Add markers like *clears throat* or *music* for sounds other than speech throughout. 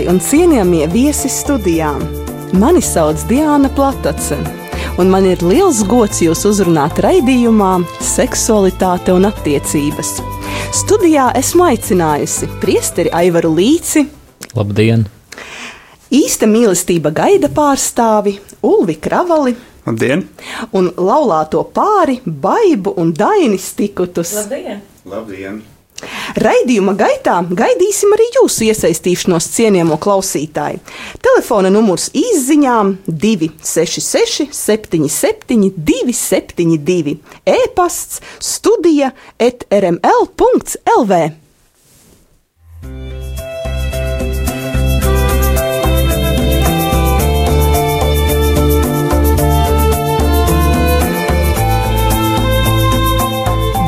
Klausītāji un cienījamie viesi studijām! Mani sauc Diana Platace, un man ir liels gods jūs uzrunāt raidījumā Seksualitāte un attiecības. Studijā esmu aicinājusi priesteri Aivaru Līci, Labdien! īsta mīlestība gaida pārstāvi Ulvi Kravali Labdien! un laulāto pāri Baibu un Dainis Tikutus. Labdien! Raidījuma gaitā gaidīsim arī jūsu iesaistīšanos cienījamo klausītāju. Telefona numurs izziņām 266, 77, 272, e-pasts, studija etrml.lv.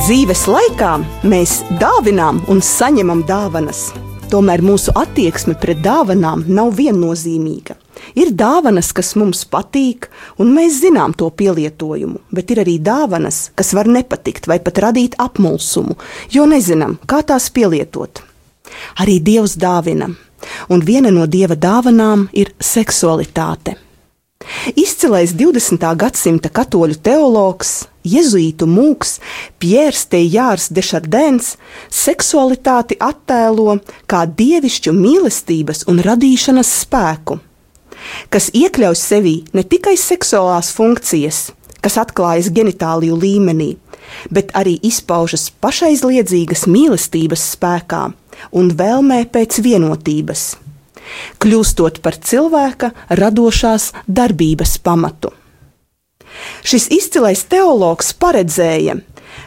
Dzīves laikā mēs dāvinām un saņemam dāvanas. Tomēr mūsu attieksme pret dāvanām nav viennozīmīga. Ir dāvanas, kas mums patīk, un mēs zinām to pielietojumu, bet ir arī dāvanas, kas var nepatikt vai pat radīt apmulsumu, jo nezinām, kā tās pielietot. Arī Dievs dāvina, un viena no Dieva dāvanām ir seksualitāte. Izcilais 20. gadsimta katoļu teologs, jēzuītu mūks Pjērs Tejārs de Šardens seksualitāti attēlo kā dievišķu mīlestības un radīšanas spēku, kas iekļauj sevī ne tikai seksuālās funkcijas, kas atklājas genitāliju līmenī, bet arī izpaužas pašaizliedzīgas mīlestības spēkā un vēlmē pēc vienotības kļūstot par cilvēka radošās darbības pamatu. Šis izcilais teologs paredzēja,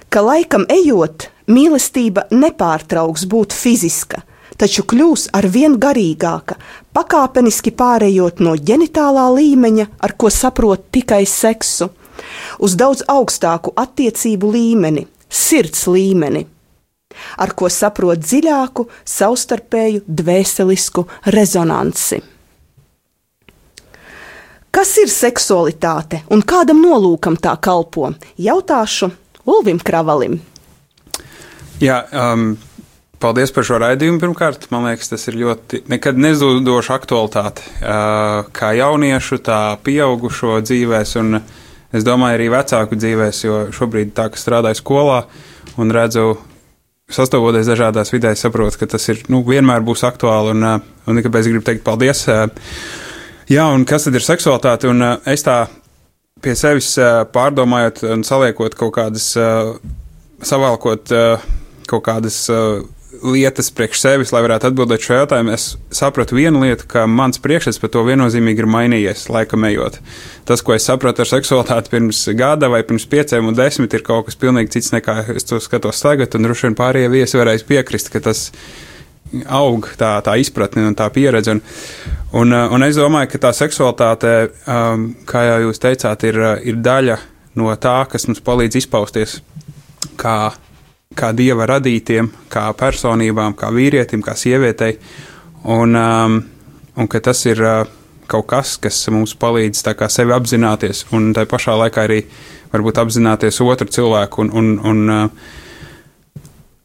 ka laikam ejot, mīlestība nepārtrauks būt fiziska, taču kļūs ar vien garīgāka, pakāpeniski pārējot no ģenitālā līmeņa, ar ko saprot tikai seksu, uz daudz augstāku attiecību līmeni, sirds līmeni ar ko saprot dziļāku, savstarpēju dvēselisku rezonanci. Kas ir seksualitāte un kādam nolūkam tā kalpo? Jautāšu Ulvim Kravalim. Jā, um, paldies par šo raidījumu. Pirmkārt, man liekas, tas ir ļoti nekad nezudoša aktualitāte. Uh, kā jauniešu, tā pieaugušo dzīvēs, un es domāju, arī vecāku dzīvēs, jo šobrīd tā, ka strādāju skolā un redzu sastopoties dažādās vidēs, saprotu, ka tas ir nu, vienmēr būs aktuāli. Un, uh, un kāpēc gribu teikt paldies? Uh, jā, un kas tad ir seksualitāte? Un uh, es tā pie sevis pārdomājot un saliekot kaut kādas, savalkot kaut kādas lietas priekš sevis, lai varētu atbildēt šo jautājumu, es sapratu vienu lietu, ka mans priekšstats par to viennozīmīgi ir mainījies laikam ejot. Tas, ko es sapratu ar seksualitāti pirms gada vai pirms pieciem un desmit, ir kaut kas pilnīgi cits nekā es to skatos tagad, un droši vien pārējie viesi varēs piekrist, ka tas aug tā, tā izpratne un tā pieredze. Un, un, un es domāju, ka tā seksualitāte, um, kā jau jūs teicāt, ir, ir daļa no tā, kas mums palīdz izpausties kā kā dieva radītiem, kā personībām, kā vīrietim, kā sievietei, un, um, un ka tas ir uh, kaut kas, kas mums palīdz sevi apzināties, un tā pašā laikā arī varbūt apzināties otru cilvēku. Un, un, un, uh,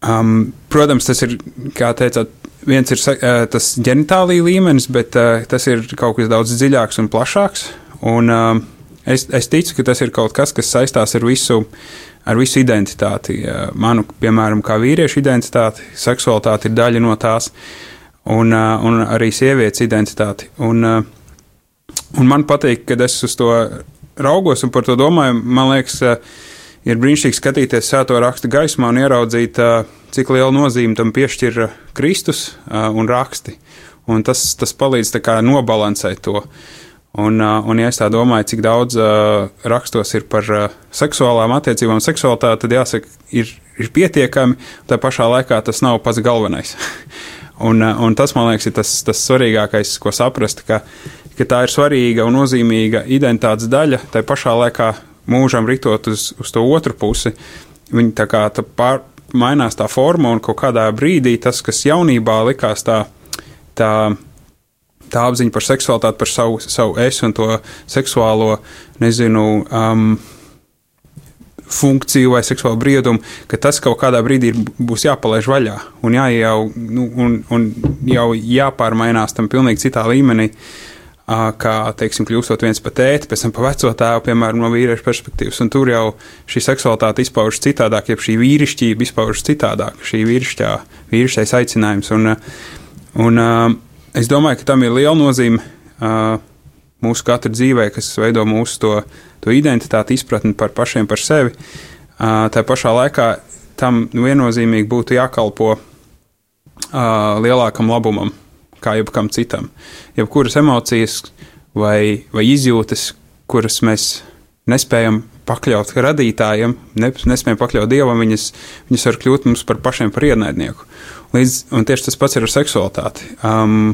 um, protams, tas ir, kā teicāt, viens ir uh, tas ģenitālija līmenis, bet uh, tas ir kaut kas daudz dziļāks un plašāks. Un, uh, es, es ticu, ka tas ir kaut kas, kas saistās ar visu ar visu identitāti. Manu, piemēram, kā vīriešu identitāti, seksualitāte ir daļa no tās, un, un arī sievietes identitāti. Un, un man patīk, kad es uz to raugos un par to domāju, man liekas, ir brīnišķīgi skatīties sēto rakstu gaismā un ieraudzīt, cik lielu nozīmi tam piešķir Kristus un raksti. Un tas, tas palīdz nobalansēt to. Uh, un, ja es tā domāju, cik daudz uh, rakstos ir par uh, seksuālām attiecībām, seksualitāti, tad jāsaka, ir, ir pietiekami, tā pašā laikā tas nav pats galvenais. *laughs* un, uh, un tas, man liekas, ir tas, tas svarīgākais, ko saprast, ka, ka tā ir svarīga un nozīmīga identitātes daļa, tā pašā laikā mūžam ritot uz, uz to otru pusi. Viņi tā kā tā pār, mainās tā forma, un kaut kādā brīdī tas, kas jaunībā likās tā, tā tā apziņa par seksualitāti, par savu, savu es un to seksuālo, nezinu, um, funkciju vai seksuālu briedumu, ka tas kaut kādā brīdī ir, būs jāpalaiž vaļā un, jāiejau, nu, un, un jau jāpārmainās tam pilnīgi citā līmenī. Kā, teiksim, kļūstot viens par tēti, pēc tam par veco tēvu, piemēram, no vīrieša perspektīvas. Un tur jau šī seksualitāte izpaužas citādāk, jeb šī vīrišķība izpaužas citādāk, šī vīrišķā, vīrišķais aicinājums. Un, un, Es domāju, ka tam ir liela nozīme uh, mūsu katra dzīvē, kas veido mūsu to, to identitāti, izpratni par pašiem par sevi. Uh, tā pašā laikā tam viennozīmīgi būtu jākalpo uh, lielākam labumam, kā jebkam citam. Jebkuras emocijas vai, vai izjūtas, kuras mēs nespējam pakļaut radītājiem, nespējam pakļaut dievam, viņas, viņas var kļūt mums par pašiem par ienaidnieku. Līdz, un tieši tas pats ir ar seksualitāti. Um,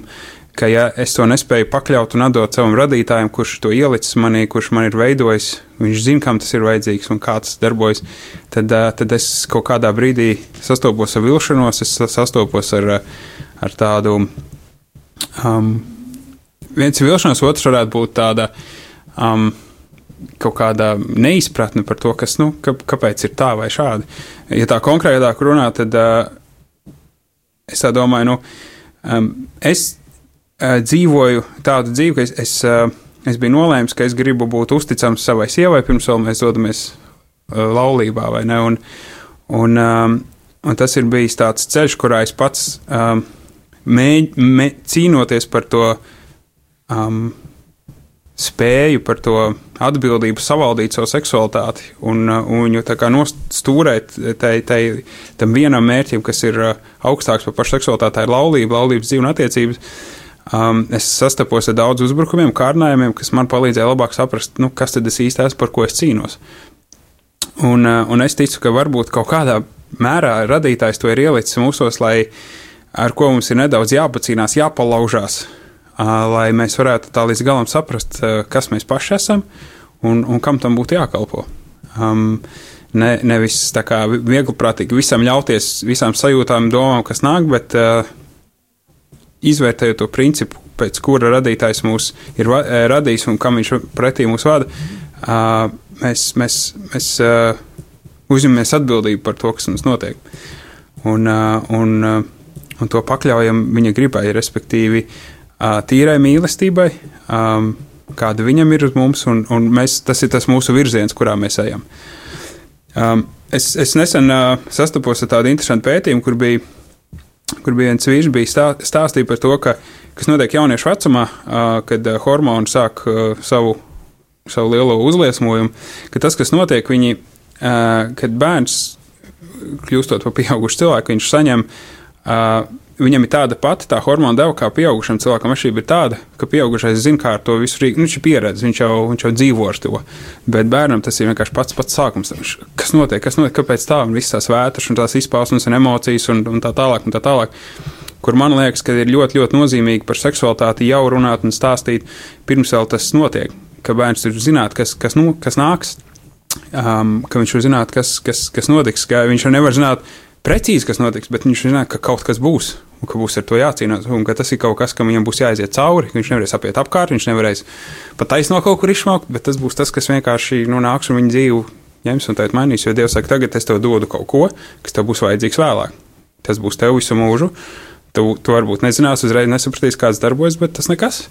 ka ja es to nespēju pakļaut un atdot savam radītājam, kurš to ielicis manī, kurš man ir veidojis, viņš zina, kam tas ir vajadzīgs un kā tas darbojas, tad, uh, tad es kaut kādā brīdī sastopos ar vilšanos, es sastopos ar, ar tādu. Um, viens ir vilšanās, otrs varētu būt tāda. Um, kaut kāda neizpratne par to, kas, nu, ka, kāpēc ir tā vai šādi. Ja tā konkrētāk runā, tad uh, es tā domāju, nu, um, es uh, dzīvoju tādu dzīvi, ka es, es, uh, es biju nolēmis, ka es gribu būt uzticams savai sievai, pirms vēl mēs dodamies uh, laulībā, vai ne? Un, un, um, un tas ir bijis tāds ceļš, kurā es pats um, mēģ, mē, cīnoties par to um, spēju par to atbildību savaldīt savu seksualitāti un, uh, un viņu tā kā nostūrēt tai, tai, tam vienam mērķim, kas ir uh, augstāks par pašu seksualitāti, tā ir laulība, laulības dzīve un attiecības. Um, es sastapos ar daudz uzbrukumiem, kārdinājumiem, kas man palīdzēja labāk saprast, nu, kas tad es īsti esmu, par ko es cīnos. Un, uh, un es ticu, ka varbūt kaut kādā mērā radītājs to ir ielicis mūsos, lai ar ko mums ir nedaudz jāpacīnās, jāpalaužās, lai mēs varētu tā līdz galam saprast, kas mēs paši esam un, un kam tam būtu jākalpo. Um, ne, nevis tā kā viegliprātīgi visam ļauties, visām sajūtām, domām, kas nāk, bet uh, izvērtējot to principu, pēc kura radītājs mūs ir va, radījis un kam viņš pretī mūs vada, uh, mēs, mēs, mēs uh, uzņemamies atbildību par to, kas mums notiek. Un, uh, un, uh, un to pakļaujam viņa gribai, respektīvi, uh, tīrai mīlestībai, um, kāda viņam ir uz mums, un, un mēs, tas ir tas mūsu virziens, kurā mēs ejam. Um, es, es nesen uh, sastapos ar tādu interesantu pētījumu, kur bija, kur bija viens vīrs, bija stā, stāstīja par to, ka, kas notiek jauniešu vecumā, uh, kad uh, hormoni sāk uh, savu, savu lielo uzliesmojumu, ka tas, kas notiek, viņi, uh, kad bērns kļūstot par pieaugušu cilvēku, viņš saņem uh, viņam ir tāda pati tā hormona deva, kā pieaugušam cilvēkam. Atšķirība ir tāda, ka pieaugušais zina, kā ar to visu rīkot. Nu, viņš ir pieredzējis, viņš jau, viņš jau dzīvo ar to. Bet bērnam tas ir vienkārši pats pats sākums. Kas notiek, kas notiek, kāpēc tā un visas tās vētras un tās izpausmes un emocijas un, un tā tālāk. Un tā tālāk. Kur man liekas, ka ir ļoti, ļoti nozīmīgi par seksualitāti jau runāt un stāstīt, pirms vēl tas notiek. Ka bērns ir zināt, kas, kas, nu, kas nāks, um, ka viņš var zināt, kas, kas, kas notiks, ka viņš jau nevar zināt precīzi, kas notiks, bet viņš zina, ka kaut kas būs un ka būs ar to jācīnās, un ka tas ir kaut kas, kam viņam būs jāiziet cauri. Viņš nevarēs apiet apkārt, viņš nevarēs pat taisno kaut kur izšaukt, bet tas būs tas, kas vienkārši nu, nāks un viņa dzīvi ņems un tagad mainīs. Jo Dievs saka, tagad es tev dodu kaut ko, kas tev būs vajadzīgs vēlāk. Tas būs tev visu mūžu. Tu, tu varbūt nezināsi, uzreiz nesapratīsi, kāds darbojas, bet tas nekas.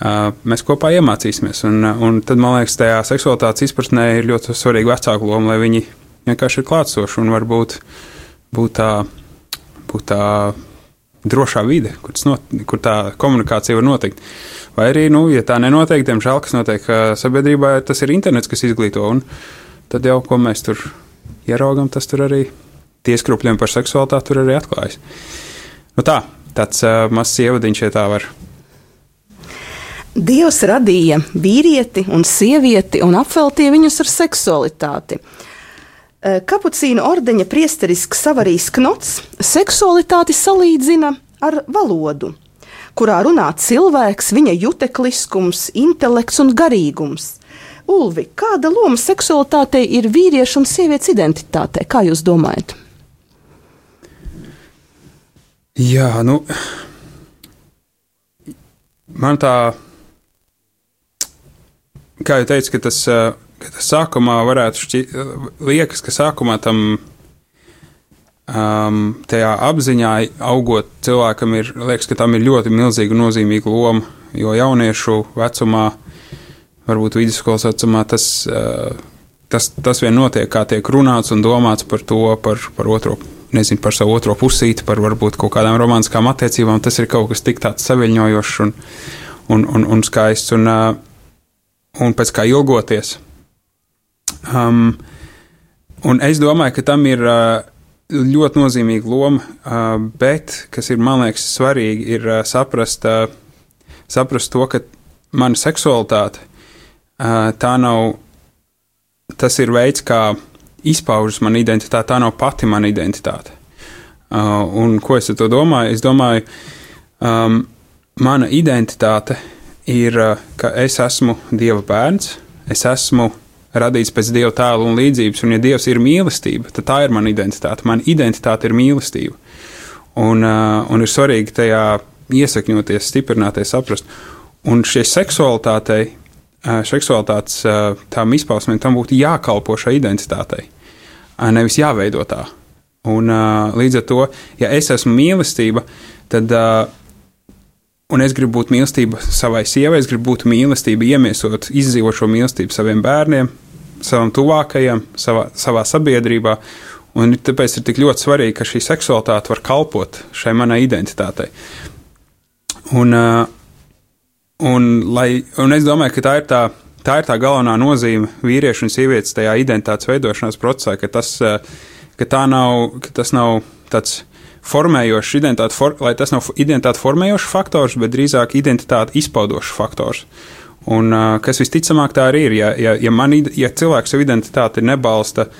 Uh, mēs kopā iemācīsimies. Un, un tad, man liekas, tajā seksualitātes izpratnē ir ļoti svarīga vecāku loma, lai viņi vienkārši ir klātsoši un varbūt būt tā, būt tā drošā vide, kur, not, kur tā komunikācija var notikt. Vai arī, nu, ja tā nenotiek, diemžēl, kas notiek sabiedrībā, tas ir internets, kas izglīto. Tad jau, ko mēs tur ieraugam, tas tur arī tieskrupļiem par seksualitāti tur arī atklājas. Nu tā, tāds uh, mazs ievadiņš, ja tā var Dievs radīja vīrieti un sievieti un apveltīja viņus ar seksualitāti. Eh, Kapucīnu ordeņa priesterisks Savarijas Knots seksualitāti salīdzina ar valodu, kurā runā cilvēks, viņa jutekliskums, intelekts un garīgums. Ulvi, kāda loma seksualitātei ir vīriešu un sievietes identitātei? Kā jūs domājat? Jā, nu, man tā kā jau teicu, tas, ka tas sākumā varētu šķiet, liekas, ka sākumā tam um, tajā apziņā augot cilvēkam ir, liekas, ka tam ir ļoti milzīga nozīmīga loma, jo jauniešu vecumā, varbūt vidusskolas vecumā, tas, uh, tas, tas vien notiek, kā tiek runāts un domāts par to, par, par otro. Nezinu par savu otro pusīti, par varbūt kaut kādām romantiskām attiecībām. Tas ir kaut kas tik tāds saviņojošs un, un, un, un skaists. Un, uh, un pēc kā ilgoties. Um, un es domāju, ka tam ir uh, ļoti nozīmīga loma, uh, bet, kas ir, man liekas, svarīgi, ir uh, saprast, uh, saprast to, ka mana seksualitāte uh, tā nav, tas ir veids, kā izpaužas mana identitāte, tā nav pati mana identitāte. Uh, un ko es ar to domāju? Es domāju, um, mana identitāte ir, eh, ka es esmu Dieva bērns, es esmu radīts pēc Dieva tēla un līdzības, un ja Dievs ir mīlestība, tad tā ir mana identitāte. Mana identitāte ir mīlestība. Un, un ir svarīgi tajā iesakņoties, stiprināties, saprast. Un šie seksualitātei, seksualitātes tām izpausmēm, tam būtu jākalpo šai identitātei, nevis jāveido tā. Un līdz ar to, ja es esmu mīlestība, tad Un es gribu būt mīlestība savai sievai, es gribu būt mīlestība, iemiesot, izdzīvot šo mīlestību saviem bērniem, savam tuvākajam, savā, savā sabiedrībā. Un tāpēc ir tik ļoti svarīgi, ka šī seksualitāte var kalpot šai manai identitātei. Un, un, lai, un es domāju, ka tā ir tā, tā ir tā galvenā nozīme vīriešu un sievietes tajā identitātes veidošanās procesā, ka tas, ka tā nav, ka tas nav tāds formējošs identitāte, for, lai tas nav identitāte formējošs faktors, bet drīzāk identitāte izpaudošs faktors. Un, kas visticamāk tā arī ir, ja, ja, ja, man, ja cilvēks savu identitāti nebalsta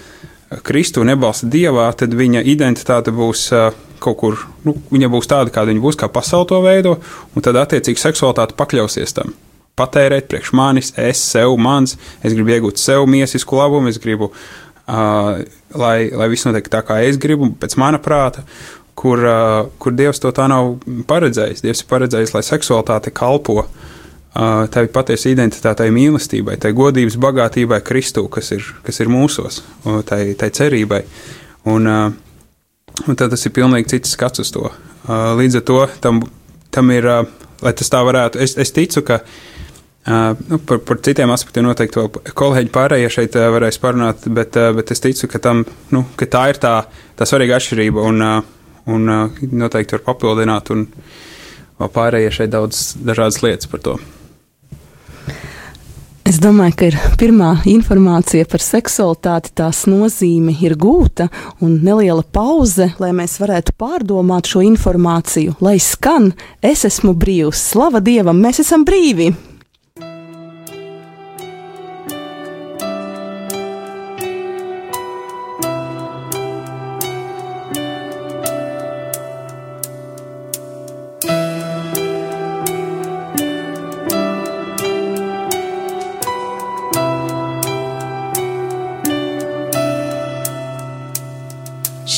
Kristu, nebalsta Dievā, tad viņa identitāte būs kaut kur, nu, viņa būs tāda, kāda viņa būs, kā pasaule to veido, un tad attiecīgi seksualitāte pakļausies tam. Patērēt priekš manis, es sev, mans, es gribu iegūt sev miesisku labumu, es gribu, uh, lai, lai viss notiek tā, kā es gribu, pēc mana prāta kur, uh, kur Dievs to tā nav paredzējis. Dievs ir paredzējis, lai seksualitāte kalpo uh, tai patiesai identitātei, mīlestībai, tai godības bagātībai Kristū, kas ir, kas ir mūsos, tai, tai cerībai. Un, uh, un tad tas ir pilnīgi cits skats uz to. Uh, līdz ar to tam, tam ir, uh, lai tas tā varētu, es, es ticu, ka. Uh, nu, par, par citiem aspektiem noteikti vēl kolēģi pārējie šeit uh, varēs parunāt, bet, uh, bet es ticu, ka, tam, nu, ka tā ir tā, tā svarīga atšķirība. Un, uh, un noteikti var papildināt, un pārējie šeit daudz dažādas lietas par to. Es domāju, ka ir pirmā informācija par seksualitāti, tās nozīme ir gūta, un neliela pauze, lai mēs varētu pārdomāt šo informāciju, lai skan, es esmu brīvs, slava Dievam, mēs esam brīvi!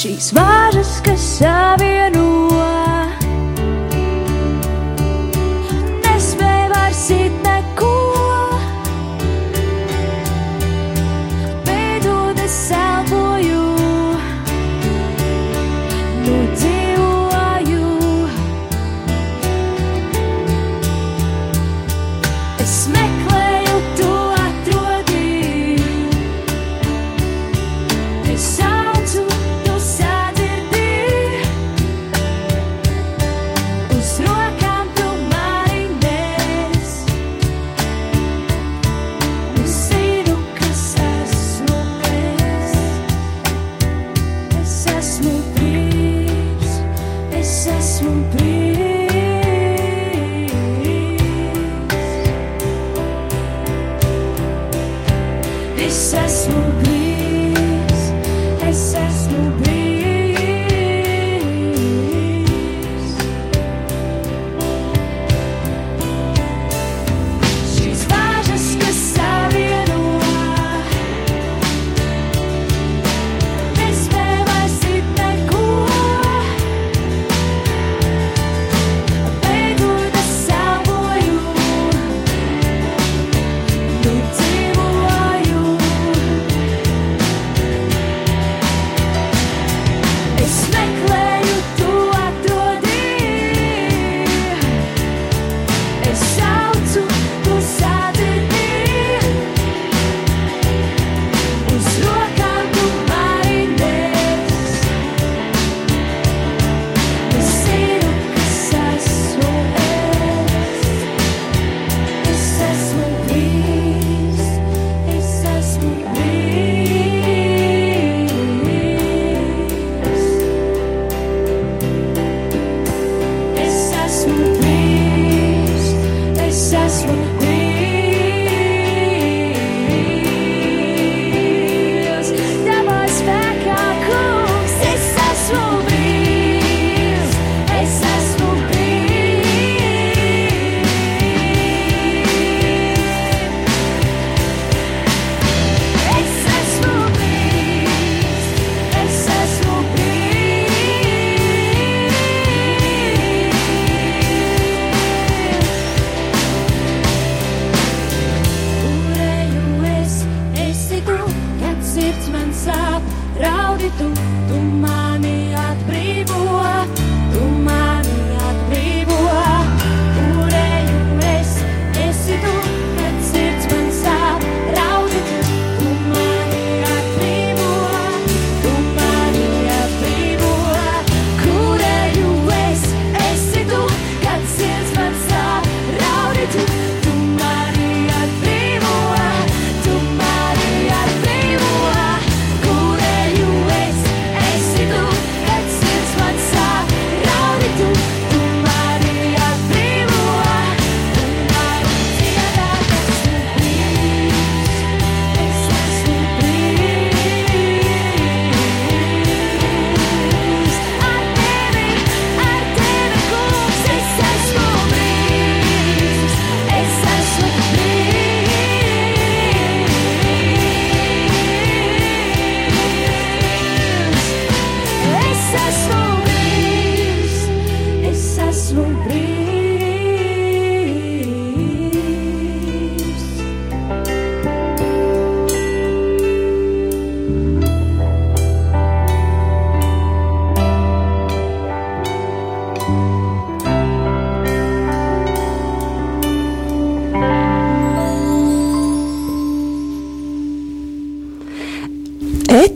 šīs vāžas, kas savieno.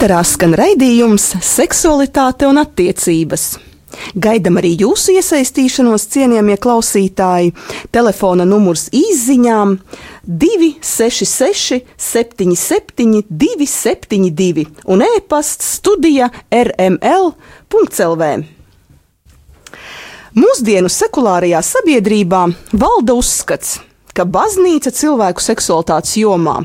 Ēterā skan raidījums Seksualitāte un attiecības. Gaidām arī jūsu iesaistīšanos, cienījamie klausītāji. Telefona numurs izziņām 266, 77, 272 un e-pasts studija rml.clv. Mūsdienu sekulārajā sabiedrībā valda uzskats, ka baznīca cilvēku seksualitātes jomā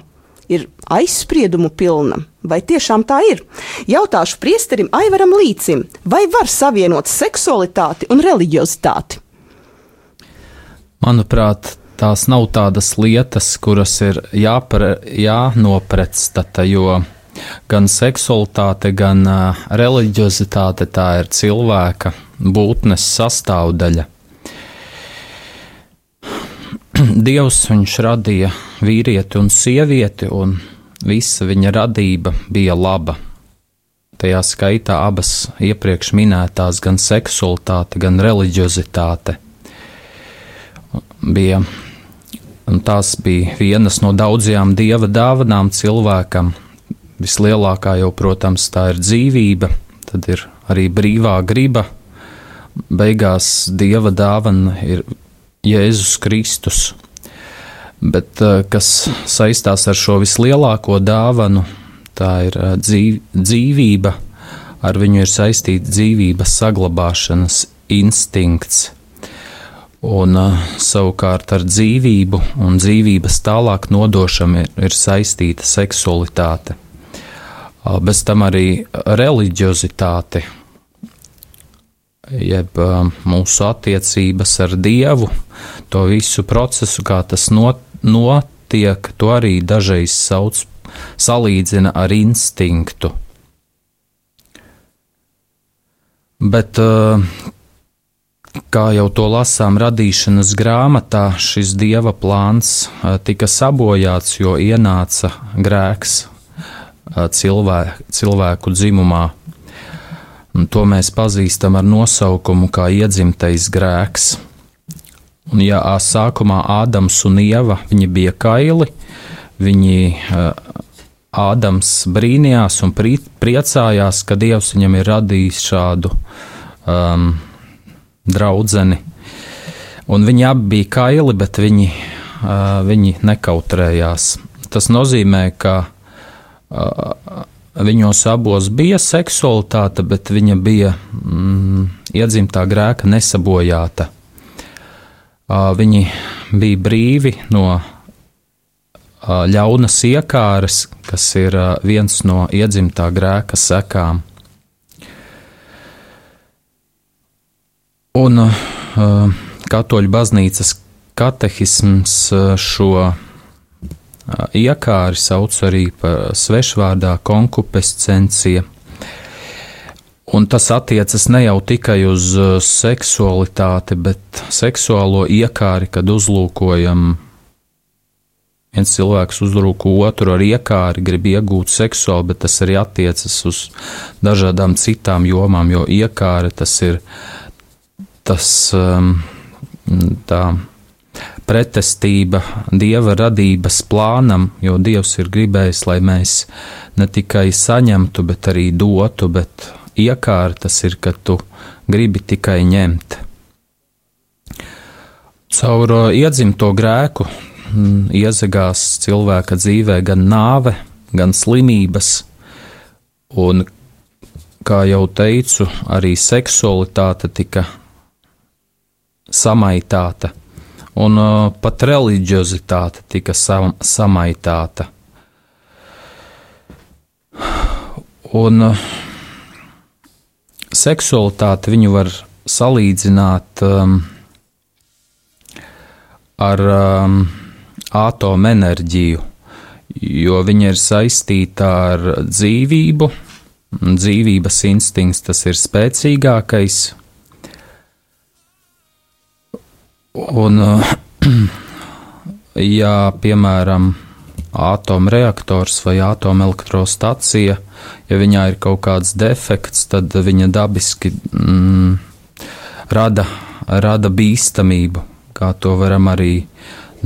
ir aizspriedumu pilna. Vai tiešām tā ir? Jautāšu priesterim Aivaram Līcim, vai var savienot seksualitāti un reliģiozitāti? Manuprāt, tās nav tādas lietas, kuras ir jāpre, jānopretstata, jo gan seksualitāte, gan uh, reliģiozitāte tā ir cilvēka būtnes sastāvdaļa. *clears throat* Dievs viņš radīja vīrieti un sievieti, un visa viņa radība bija laba. Tajā skaitā abas iepriekš minētās, gan seksualitāte, gan reliģiozitāte, bija. Tās bija vienas no daudzajām dieva dāvanām cilvēkam. Vislielākā jau, protams, tā ir dzīvība, tad ir arī brīvā griba. Beigās dieva dāvana ir Jēzus Kristus. Bet eh, kas saistās ar šo vislielāko dāvanu, tā ir eh, dzīv, dzīvība. Ar viņu ir saistīta dzīvības saglabāšanas instinkts. Un uh, savukārt ar dzīvību un dzīvības tālāk nodošanu ir, ir saistīta seksualitāte. Bez tam arī reliģiozitāte, jeb mūsu attiecības ar Dievu, to visu procesu, kā tas not, notiek, to arī dažreiz sauc, salīdzina ar instinktu. Bet, uh, kā jau to lasām radīšanas grāmatā, šis dieva plāns uh, tika sabojāts, jo ienāca grēks uh, cilvē, cilvēku dzimumā. Un to mēs pazīstam ar nosaukumu kā iedzimtais grēks. Un, ja sākumā Ādams un Ieva bija kaili, viņi Ādams brīnījās un pri, priecājās, ka Dievs viņam ir radījis šādu um, draudzeni. Un viņi abi bija kaili, bet viņi, uh, viņi nekautrējās. Tas nozīmē, ka uh, viņos abos bija seksualitāte, bet viņa bija mm, iedzimtā grēka nesabojāta. Uh, viņi bija brīvi no uh, ļaunas iekāres, kas ir uh, viens no iedzimtā grēka sekām. Un katoļu baznīcas katehisms šo iekāri sauc arī par svešvārdā konkupescencija. Un tas attiecas ne jau tikai uz uh, seksualitāti, bet seksuālo iekāri, kad uzlūkojam viens cilvēks uzlūko otru ar iekāri, grib iegūt seksuāli, bet tas arī attiecas uz dažādām citām jomām, jo iekāri tas ir tas um, tā pretestība dieva radības plānam, jo dievs ir gribējis, lai mēs ne tikai saņemtu, bet arī dotu, bet iekāri tas ir, ka tu gribi tikai ņemt. Caur uh, iedzimto grēku mm, iezagās cilvēka dzīvē gan nāve, gan slimības, un, kā jau teicu, arī seksualitāte tika samaitāta, un uh, pat reliģiozitāte tika sam samaitāta. Un uh, seksualitāti viņu var salīdzināt um, ar um, atomenerģiju, jo viņa ir saistīta ar dzīvību. Dzīvības instinkts tas ir spēcīgākais. Un, uh, *clears throat* ja, piemēram, atomreaktors vai atomelektrostacija, ja viņā ir kaut kāds defekts, tad viņa dabiski mm, rada, rada bīstamību, kā to varam arī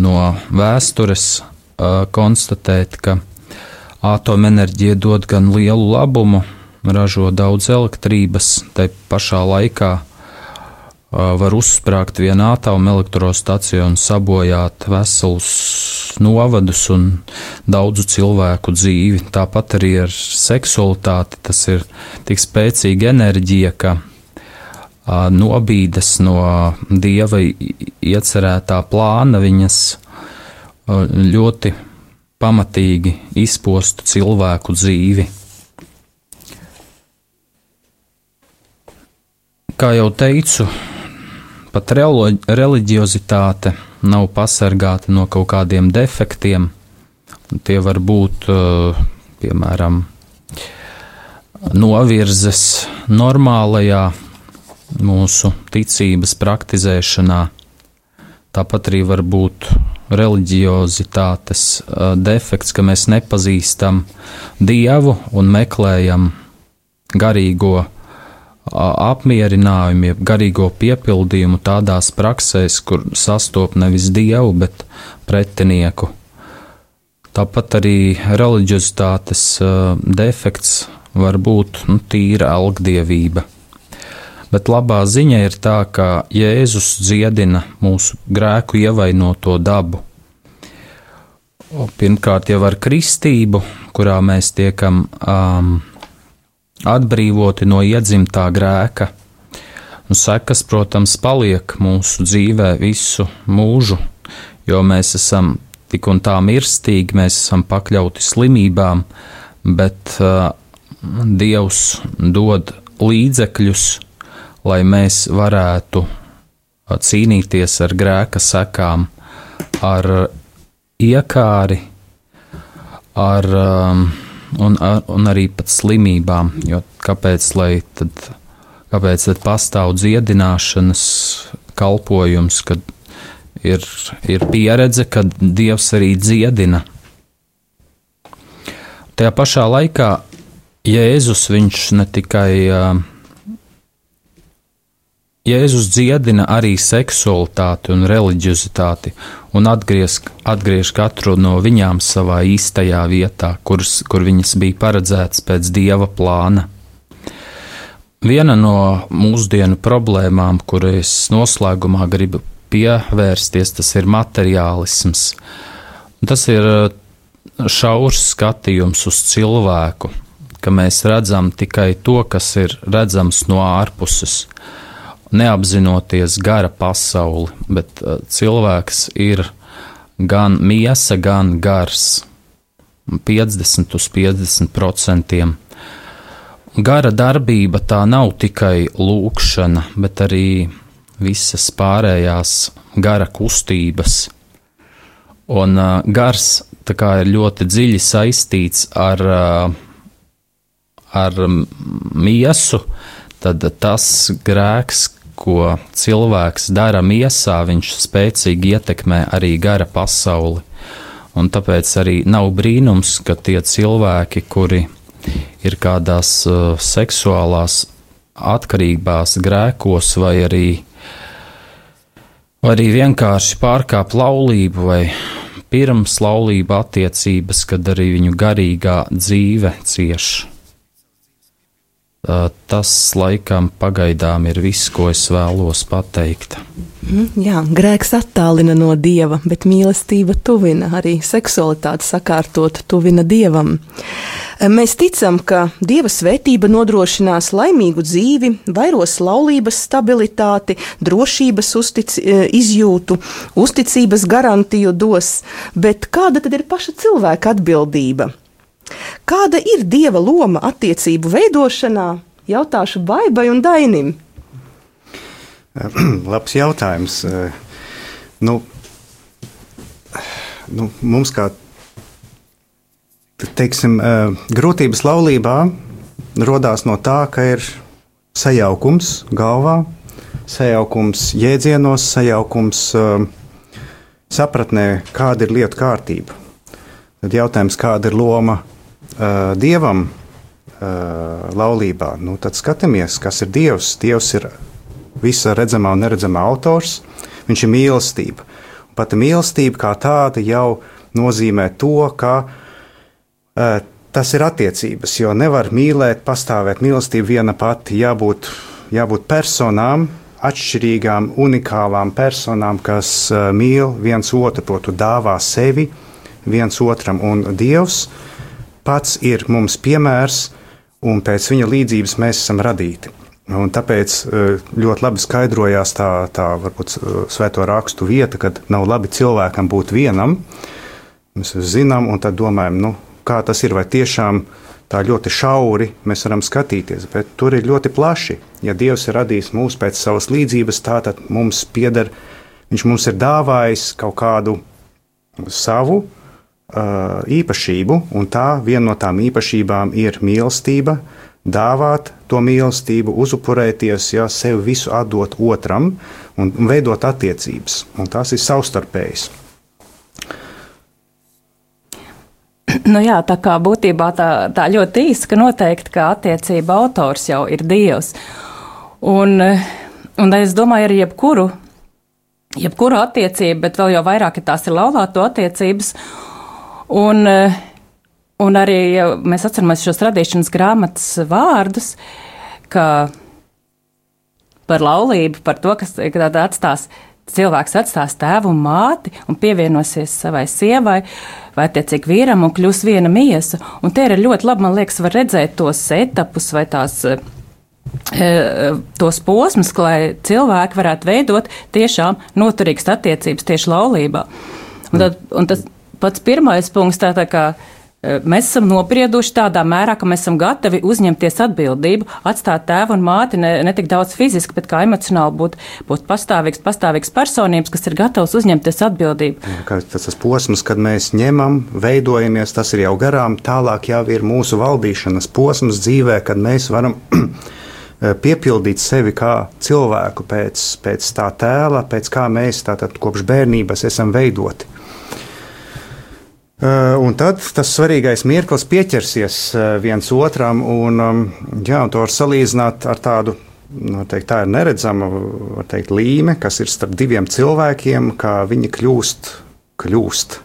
no vēstures uh, konstatēt, ka atomenerģija dod gan lielu labumu, ražo daudz elektrības, tai pašā laikā uh, var uzsprāgt vienu atomelektrostaciju un sabojāt veselus novadus un daudzu cilvēku dzīvi. Tāpat arī ar seksualitāti tas ir tik spēcīga enerģija, ka uh, nobīdes no dieva iecerētā plāna viņas uh, ļoti pamatīgi izpostu cilvēku dzīvi. Kā jau teicu, pat reliģiozitāte nav pasargāta no kaut kādiem defektiem. Tie var būt, piemēram, novirzes normālajā mūsu ticības praktizēšanā. Tāpat arī var būt reliģiozitātes defekts, ka mēs nepazīstam dievu un meklējam garīgo apmierinājumu, jeb garīgo piepildījumu tādās praksēs, kur sastop nevis dievu, bet pretinieku. Tāpat arī reliģiozitātes defekts var būt nu, tīra algdievība. Bet labā ziņa ir tā, ka Jēzus dziedina mūsu grēku ievainoto dabu. Pirmkārt, jau ar kristību, kurā mēs tiekam um, atbrīvoti no iedzimtā grēka. Un sekas, protams, paliek mūsu dzīvē visu mūžu, jo mēs esam tik un tā mirstīgi, mēs esam pakļauti slimībām, bet uh, Dievs dod līdzekļus, lai mēs varētu cīnīties ar grēka sekām, ar iekāri, ar, um, un, un arī pat slimībām. Jo kāpēc, tad, kāpēc tad pastāv dziedināšanas kalpojums, kad ir, ir pieredze, ka Dievs arī dziedina? Tajā pašā laikā Jēzus viņš ne tikai uh, Jēzus dziedina arī seksualitāti un reliģiozitāti un atgriež, atgriež katru no viņām savā īstajā vietā, kurs, kur viņas bija paredzētas pēc dieva plāna. Viena no mūsdienu problēmām, kuras noslēgumā gribu pievērsties, tas ir materiālisms. Tas ir šaurs skatījums uz cilvēku, ka mēs redzam tikai to, kas ir redzams no ārpuses neapzinoties gara pasauli, bet uh, cilvēks ir gan miesa, gan gars. 50 uz 50 procentiem. Gara darbība tā nav tikai lūkšana, bet arī visas pārējās gara kustības. Un uh, gars ir ļoti dziļi saistīts ar, uh, ar miesu, tad tas grēks, ko cilvēks dara miesā, viņš spēcīgi ietekmē arī gara pasauli. Un tāpēc arī nav brīnums, ka tie cilvēki, kuri ir kādās uh, seksuālās atkarībās, grēkos vai arī, vai arī vienkārši pārkāp laulību vai pirms laulība attiecības, kad arī viņu garīgā dzīve cieši. Tas laikam pagaidām ir viss, ko es vēlos pateikt. Mm, jā, grēks attālina no dieva, bet mīlestība tuvina arī seksualitāti sakārtot, tuvina dievam. Mēs ticam, ka dieva svētība nodrošinās laimīgu dzīvi, vairos laulības stabilitāti, drošības uztic, izjūtu, uzticības garantiju dos, bet kāda tad ir paša cilvēka atbildība? Kāda ir dieva loma attiecību veidošanā? Jautāšu Baibai un Dainim. *clears throat* Labs jautājums. Eh, nu, nu, mums kā teiksim, eh, grūtības laulībā radās no tā, ka ir sajaukums galvā, sajaukums jēdzienos, sajaukums uh, sapratnē, kāda ir lietu kārtība. Tad jautājums, kāda ir loma uh, dievam uh, laulībā, nu, tad skatāmies, kas ir dievs. Dievs ir visa redzamā un neredzamā autors, viņš ir mīlestība. Un pati mīlestība kā tāda jau nozīmē to, ka uh, tas ir attiecības, jo nevar mīlēt, pastāvēt mīlestība viena pati, jābūt, jābūt personām, atšķirīgām, unikālām personām, kas mīl viens otru, proti, dāvā sevi viens otram, un Dievs pats ir mums piemērs, un pēc viņa līdzības mēs esam radīti. Un tāpēc eh, ļoti labi skaidrojās tā, tā varbūt eh, svēto rakstu vieta, kad nav labi cilvēkam būt vienam. Mēs zinām, un tad domājam, nu, kā tas ir, vai tiešām tā ļoti šauri mēs varam skatīties, bet tur ir ļoti plaši. Ja Dievs ir radījis mūs pēc savas līdzības, tā tad mums pieder, Viņš mums ir dāvājis kaut kādu savu īpašību, un tā viena no tām īpašībām ir mīlestība, dāvāt to mīlestību, uzupurēties, ja sevi visu atdot otram un, un veidot attiecības. Un tās ir savstarpējas. Nu jā, tā kā būtībā tā, tā ļoti īsa, ka noteikti, ka attiecība autors jau ir Dievs. Un, un es domāju, arī jebkuru, jebkuru attiecību, bet vēl jau vairāk, ja tās ir laulāto attiecības, Un, eh, un arī ja mēs atceramies šos radīšanas grāmatas vārdus, ka par laulību, par to, kas tādā atstās. Cilvēks atstās tēvu un māti un pievienosies savai sievai, vai attiecīgi vīram, un kļūs viena miesa. Un te ir ļoti labi, man liekas, var redzēt tos etapus vai tās e, tos posmus, lai cilvēki varētu veidot tiešām noturīgas attiecības tieši laulībā. Un, tad, un tas, pats pirmais punkts, tā, tā kā eh, mēs esam noprieduši tādā mērā, ka mēs esam gatavi uzņemties atbildību, atstāt tēvu un māti ne, ne tik daudz fiziski, bet kā emocionāli būt, būt pastāvīgs, pastāvīgs personības, kas ir gatavs uzņemties atbildību. Tas tas posms, kad mēs ņemam, veidojamies, tas ir jau garām. Tālāk jau ir mūsu valdīšanas posms dzīvē, kad mēs varam *clears throat* piepildīt sevi kā cilvēku pēc, pēc tā tēla, pēc kā mēs tātad kopš bērnības esam veidoti. Uh, Un tad tas svarīgais mirklis pieķersies uh, viens otram, un, um, jā, un to var salīdzināt ar tādu, nu, teikt, tā ir neredzama teikt, līme, kas ir starp diviem cilvēkiem, kā viņi kļūst, kļūst,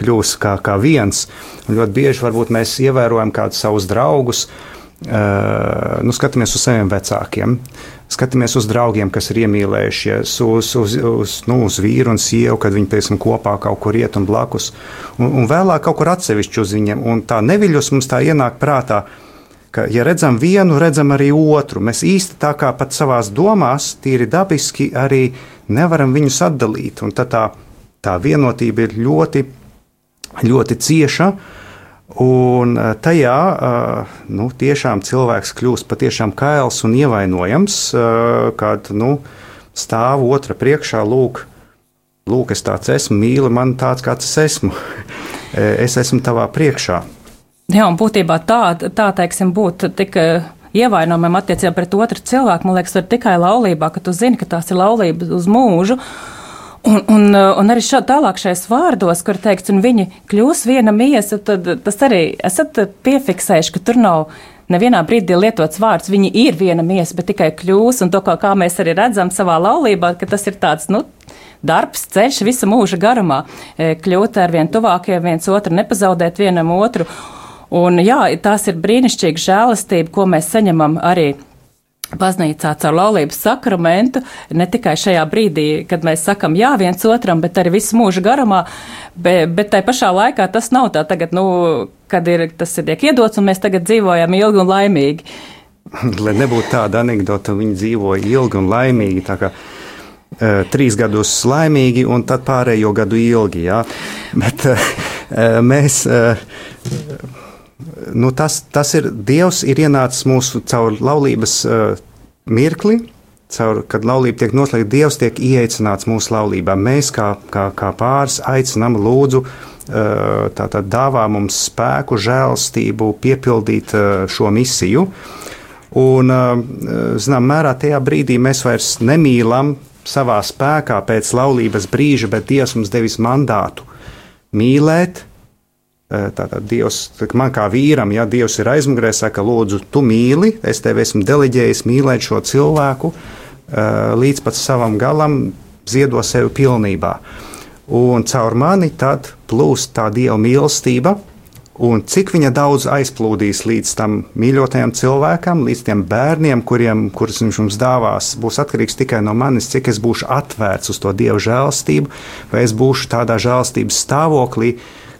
kļūst kā, kā viens. Un ļoti bieži varbūt mēs ievērojam kādus savus draugus, uh, nu, skatāmies uz saviem vecākiem. Skatāmies uz draugiem, kas ir iemīlējušies, uz, uz, uz, nu, uz vīru un sievu, kad viņi piemēram kopā kaut kur iet un blakus, un, un vēlāk kaut kur atsevišķi uz viņiem. Un tā neviļus mums tā ienāk prātā, ka, ja redzam vienu, redzam arī otru. Mēs īsti tā kā pat savās domās, tīri dabiski, arī nevaram viņus atdalīt. Un tā, tā vienotība ir ļoti, ļoti cieša. Un eh, tajā eh, nu, tiešām cilvēks kļūst patiešām kails un ievainojams, eh, kad nu, stāv otra priekšā, lūk, lūk, es tāds esmu, mīli man tāds, kāds es esmu. *laughs* Es esmu tavā priekšā. Jā, un būtībā tā, tā teiksim, būt tik ievainojumam attiecībā pret otru cilvēku, man liekas, var tikai laulībā, ka tu zini, ka tās ir laulības uz mūžu. Un, un, eh, un arī šā, tālāk šajos vārdos, kur teikts, un viņi kļūs viena miesa, tad tas arī esat piefiksējuši, ka tur nav nevienā brīdī lietots vārds, viņi ir viena miesa, bet tikai kļūs, un to, kā, kā mēs arī redzam savā laulībā, ka tas ir tāds, nu, darbs, ceļš visa mūža garumā, e, kļūt ar vien tuvākiem viens otru, nepazaudēt vienam otru. Un jā, tās ir brīnišķīga žēlastība, ko mēs saņemam arī baznīcā caur laulības sakramentu, ne tikai šajā brīdī, kad mēs sakam jā viens otram, bet arī visu mūžu garumā, bet, bet tai pašā laikā tas nav tā tagad, nu, kad ir, tas ir tiek iedots un mēs tagad dzīvojam ilgi un laimīgi. *laughs* Lai nebūtu tāda anekdota, viņi dzīvoja ilgi un laimīgi. tā kā, Uh, trīs gadus laimīgi, un tad pārējo gadu ilgi. Jā. Bet uh, mēs, uh, nu, tas, tas ir Dievs, ir ienācis mūsu caur laulības uh, mirkli. Caur, kad laulība tiek noslēgta, Dievs tiek ieteicināts mūsu laulībā. Mēs, kā, kā, kā pāris, aicinām, lūdzu, uh, tātad dāvā mums spēku, žēlstību, piepildīt uh, šo misiju. Un, zinām, mērā tajā brīdī mēs vairs nemīlam savā spēkā pēc laulības brīža, bet Dievs mums devis mandātu mīlēt. Tātad Dievs, man kā vīram, ja Dievs ir aizmugurē, saka, lūdzu, tu mīli, es tev esmu deleģējis mīlēt šo cilvēku līdz pat savam galam, ziedo sevi pilnībā. Un caur mani tad plūst tā Dieva mīlestība, Un cik viņa daudz aizplūdīs līdz tam mīļotajam cilvēkam, līdz tiem bērniem, kuriem, kurus viņš mums dāvās, būs atkarīgs tikai no manis, cik es būšu atvērts uz to dievu žēlstību, vai es būšu tādā žēlstības stāvoklī,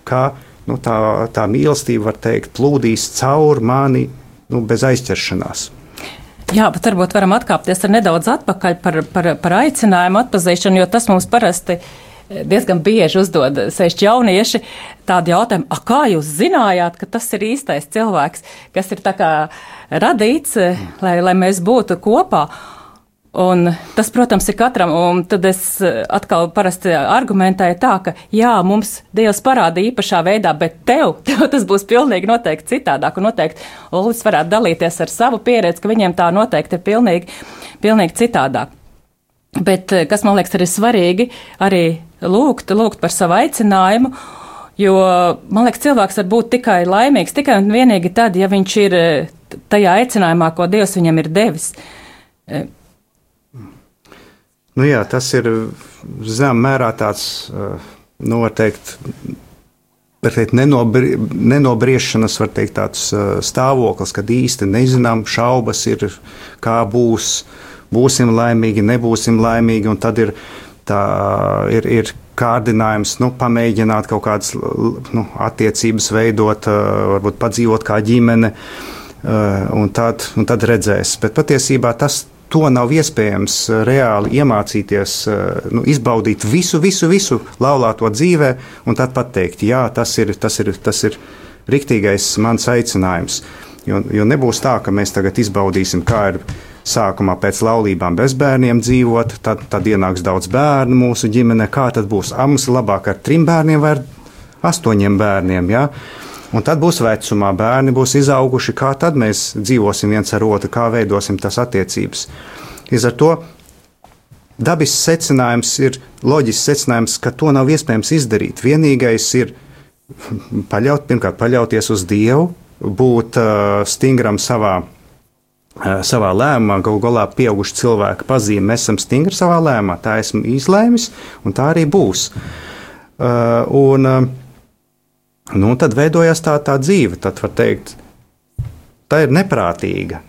ka nu, tā, tā mīlestība, var teikt, plūdīs caur mani nu, bez aizķeršanās. Jā, bet varbūt varam atkāpties nedaudz atpakaļ par, par, par aicinājumu atpazīšanu, jo tas mums parasti ir diezgan bieži uzdod sevišķi jaunieši tādu jautājumu, kā jūs zinājāt, ka tas ir īstais cilvēks, kas ir tā kā radīts, lai, lai mēs būtu kopā. Un tas, protams, ir katram, un tad es atkal parasti argumentēju tā, ka jā, mums Dievs parāda īpašā veidā, bet tev, *laughs* tev tas būs pilnīgi noteikti citādāk, un noteikti Ulis varētu dalīties ar savu pieredzi, ka viņiem tā noteikti ir pilnīgi, pilnīgi citādāk. Bet kas man liekas arī svarīgi, arī lūgt, lūgt par savu aicinājumu. Jo man liekas, cilvēks var būt tikai laimīgs tikai un vienīgi tad, ja viņš ir eh, tajā aicinājumā, ko Dievs viņam ir devis. Eh, nu jā, tas ir zināmā mērā tāds noteikti. Nu, teikt, nenobri, nenobriešanas teikt, tāds, stāvoklis, kad īsti nezinām, šaubas ir, kā būs, būsim laimīgi, nebūsim laimīgi. Tad ir tā ir, ir kārdinājums nu, pamēģināt kaut kādas nu, attiecības veidot, varbūt padzīvot kā ģimene, un tad, un tad redzēs. Bet patiesībā tas to nav iespējams reāli iemācīties, nu, izbaudīt visu, visu, visu laulāto dzīvē, un tad pateikt, jā, tas ir, tas ir, tas ir riktīgais mans aicinājums. Jo, jo nebūs tā, ka mēs tagad izbaudīsim, kā ir sākumā pēc laulībām bez bērniem dzīvot, tad, tad ienāks daudz bērnu mūsu ģimenē. Kā tad būs? A, mums ir labāk ar trim bērniem vai ar astoņiem bērniem. Ja? Un tad būs vecumā, bērni būs izauguši, kā tad mēs dzīvosim viens ar otru, kā veidosim tās attiecības. Līdz ar to dabisks secinājums ir loģisks secinājums, ka to nav iespējams izdarīt. Vienīgais ir paļaut, pirmkārt, paļauties uz Dievu, būt uh, stingram savā uh, savā lēmumā, galu galā pieauguši cilvēki pazīme, mēs esam stingri savā lēmumā, tā esmu izlēmis, un tā arī būs. Uh, un, uh, nu, tad veidojās tā, tā dzīve. Tad var teikt, tā ir neprātīga,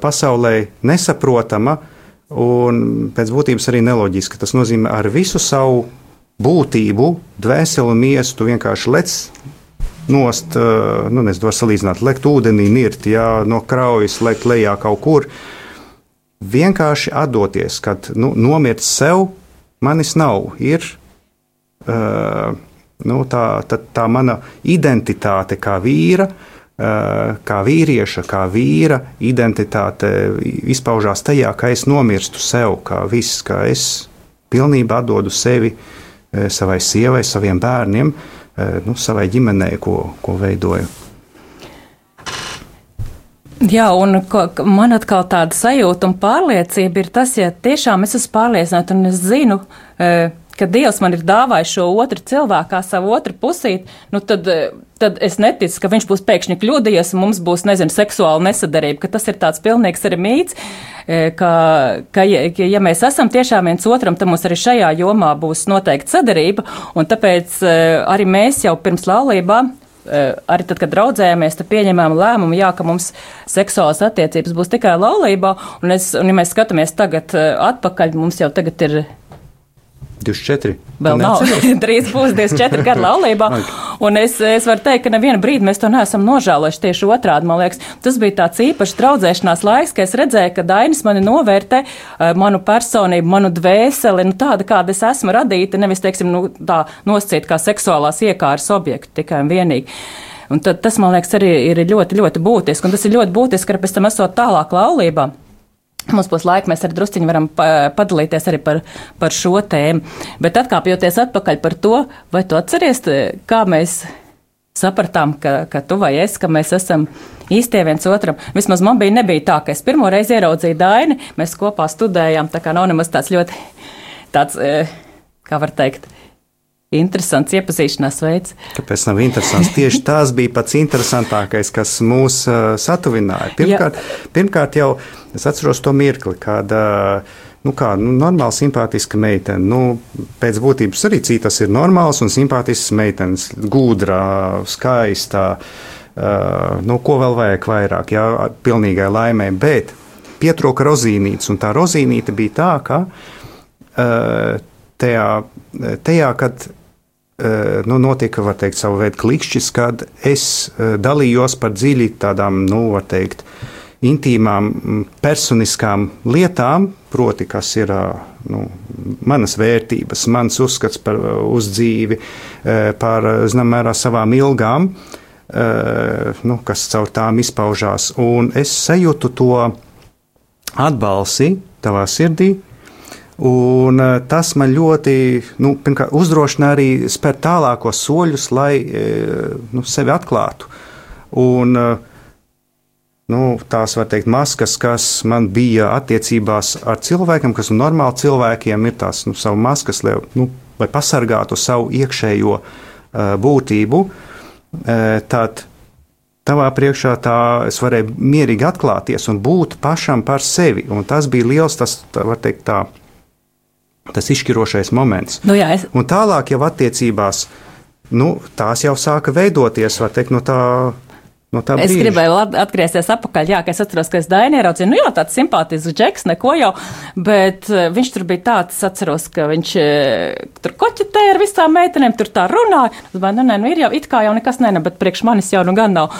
pasaulē nesaprotama un pēc būtības arī neloģiska. Tas nozīmē ar visu savu būtību, dvēseli un miestu vienkārši lec nost, nu, nezinu, salīdzināt, lekt ūdenī, nirt, jā, no kraujas, lekt lejā kaut kur. Vienkārši atdoties, kad nu, nomirt sev, manis nav. Ir uh, nu, tā, tā, tā mana identitāte kā vīra, kā vīrieša, kā vīra identitāte izpaužās tajā, ka es nomirstu sev, kā viss, ka es pilnībā atdodu sevi savai sievai, saviem bērniem, nu, savai ģimenei, ko, ko veidoju. Jā, un ko, man atkal tāda sajūta un pārliecība ir tas, ja tiešām es esmu pārliecināta un es zinu, ka Dievs man ir dāvājis šo otru cilvēku, kā savu otru pusīti, nu tad, tad es neticu, ka viņš būs pēkšņi kļūdījies un mums būs, nezinu, seksuāla nesadarība, ka tas ir tāds pilnīgs arī mīts, ka, ka ja, ja mēs esam tiešām viens otram, tad mums arī šajā jomā būs noteikti sadarība, un tāpēc arī mēs jau pirms laulībām arī tad, kad draudzējamies, tad pieņemam lēmumu, jā, ka mums seksuālas attiecības būs tikai laulībā, un, es, un ja mēs skatāmies tagad atpakaļ, mums jau tagad ir 24. Vēl nav. *laughs* Drīz būs 24 gadu *laughs* laulībā. Un es, es varu teikt, ka nevienu brīdi mēs to neesam nožēlojuši. Tieši otrādi, man liekas, tas bija tāds īpašs draudzēšanās laiks, ka es redzēju, ka Dainis mani novērtē, manu personību, manu dvēseli, nu tāda, kāda es esmu radīta, nevis, teiksim, nu, tā nosacīt kā seksuālās iekāras objektu tikai un vienīgi. Un tad, tas, man liekas, arī ir ļoti, ļoti būtiski. Un tas ir ļoti būtiski, ka pēc tam esot tālāk laulībā. Mums būs laika, mēs arī drusciņi varam padalīties arī par, par šo tēmu. Bet atkāpjoties atpakaļ par to, vai tu atceries, kā mēs sapratām, ka, ka tu vai es, ka mēs esam īstie viens otram. Vismaz man bija nebija tā, ka es pirmo reizi ieraudzīju Daini, mēs kopā studējām, tā kā nav nemaz tāds ļoti, tāds, kā var teikt, interesants iepazīšanās veids. Kāpēc nav interesants? Tieši tas bija pats interesantākais, kas mūs uh, satuvināja. Pirmkārt, ja. pirmkārt, jau es atceros to mirkli, kad. Uh, Nu, kā nu, normāla, simpātiska meitene. Nu, pēc būtības arī citas ir normāls un simpātisks meitenes, gudra, skaista. Uh, nu, ko vēl vajag vairāk, jā, pilnīgai laimē. Bet pietrūka rozīnītes, un tā rozīnīte bija tā, ka uh, tajā, tajā kad nu, notika teikt, savu veidu klikšķis, kad es dalījos par dziļi tādām, nu, teikt, intīmām, personiskām lietām, proti, kas ir nu, manas vērtības, mans uzskats par uz dzīvi, par, zinām, mērā savām ilgām, nu, kas caur tām izpaužās. Un es sajūtu to atbalsi tavā sirdī, Un eh, tas man ļoti nu, uzdrošina arī spērt tālākos soļus, lai eh, nu, sevi atklātu. Un, eh, nu, tās var teikt, maskas, kas man bija attiecībās ar cilvēkiem, kas ir normāli cilvēkiem, ir tās nu, savu maskas, lai, nu, lai pasargātu savu iekšējo uh, būtību. Uh, tad tavā priekšā tā es varēju mierīgi atklāties un būt pašam par sevi. Un tas bija liels, tas var teikt tā tas izšķirošais moments. Nu, jā, es... Un tālāk jau attiecībās, nu, tās jau sāka veidoties, var teikt, no tā. No es brīža. gribēju atgriezties atpakaļ, jā, ka es atceros, ka es Dainu ieraudzīju, nu jā, tāds simpātisks džeks, neko jau, bet eh, viņš tur bija tāds, atceros, ka viņš eh, tur koķetēja ar visām meitenēm, tur tā runāja. Es domāju, nu nē, nu ir jau it kā jau nekas nē, bet priekš manis jau nu gan nav.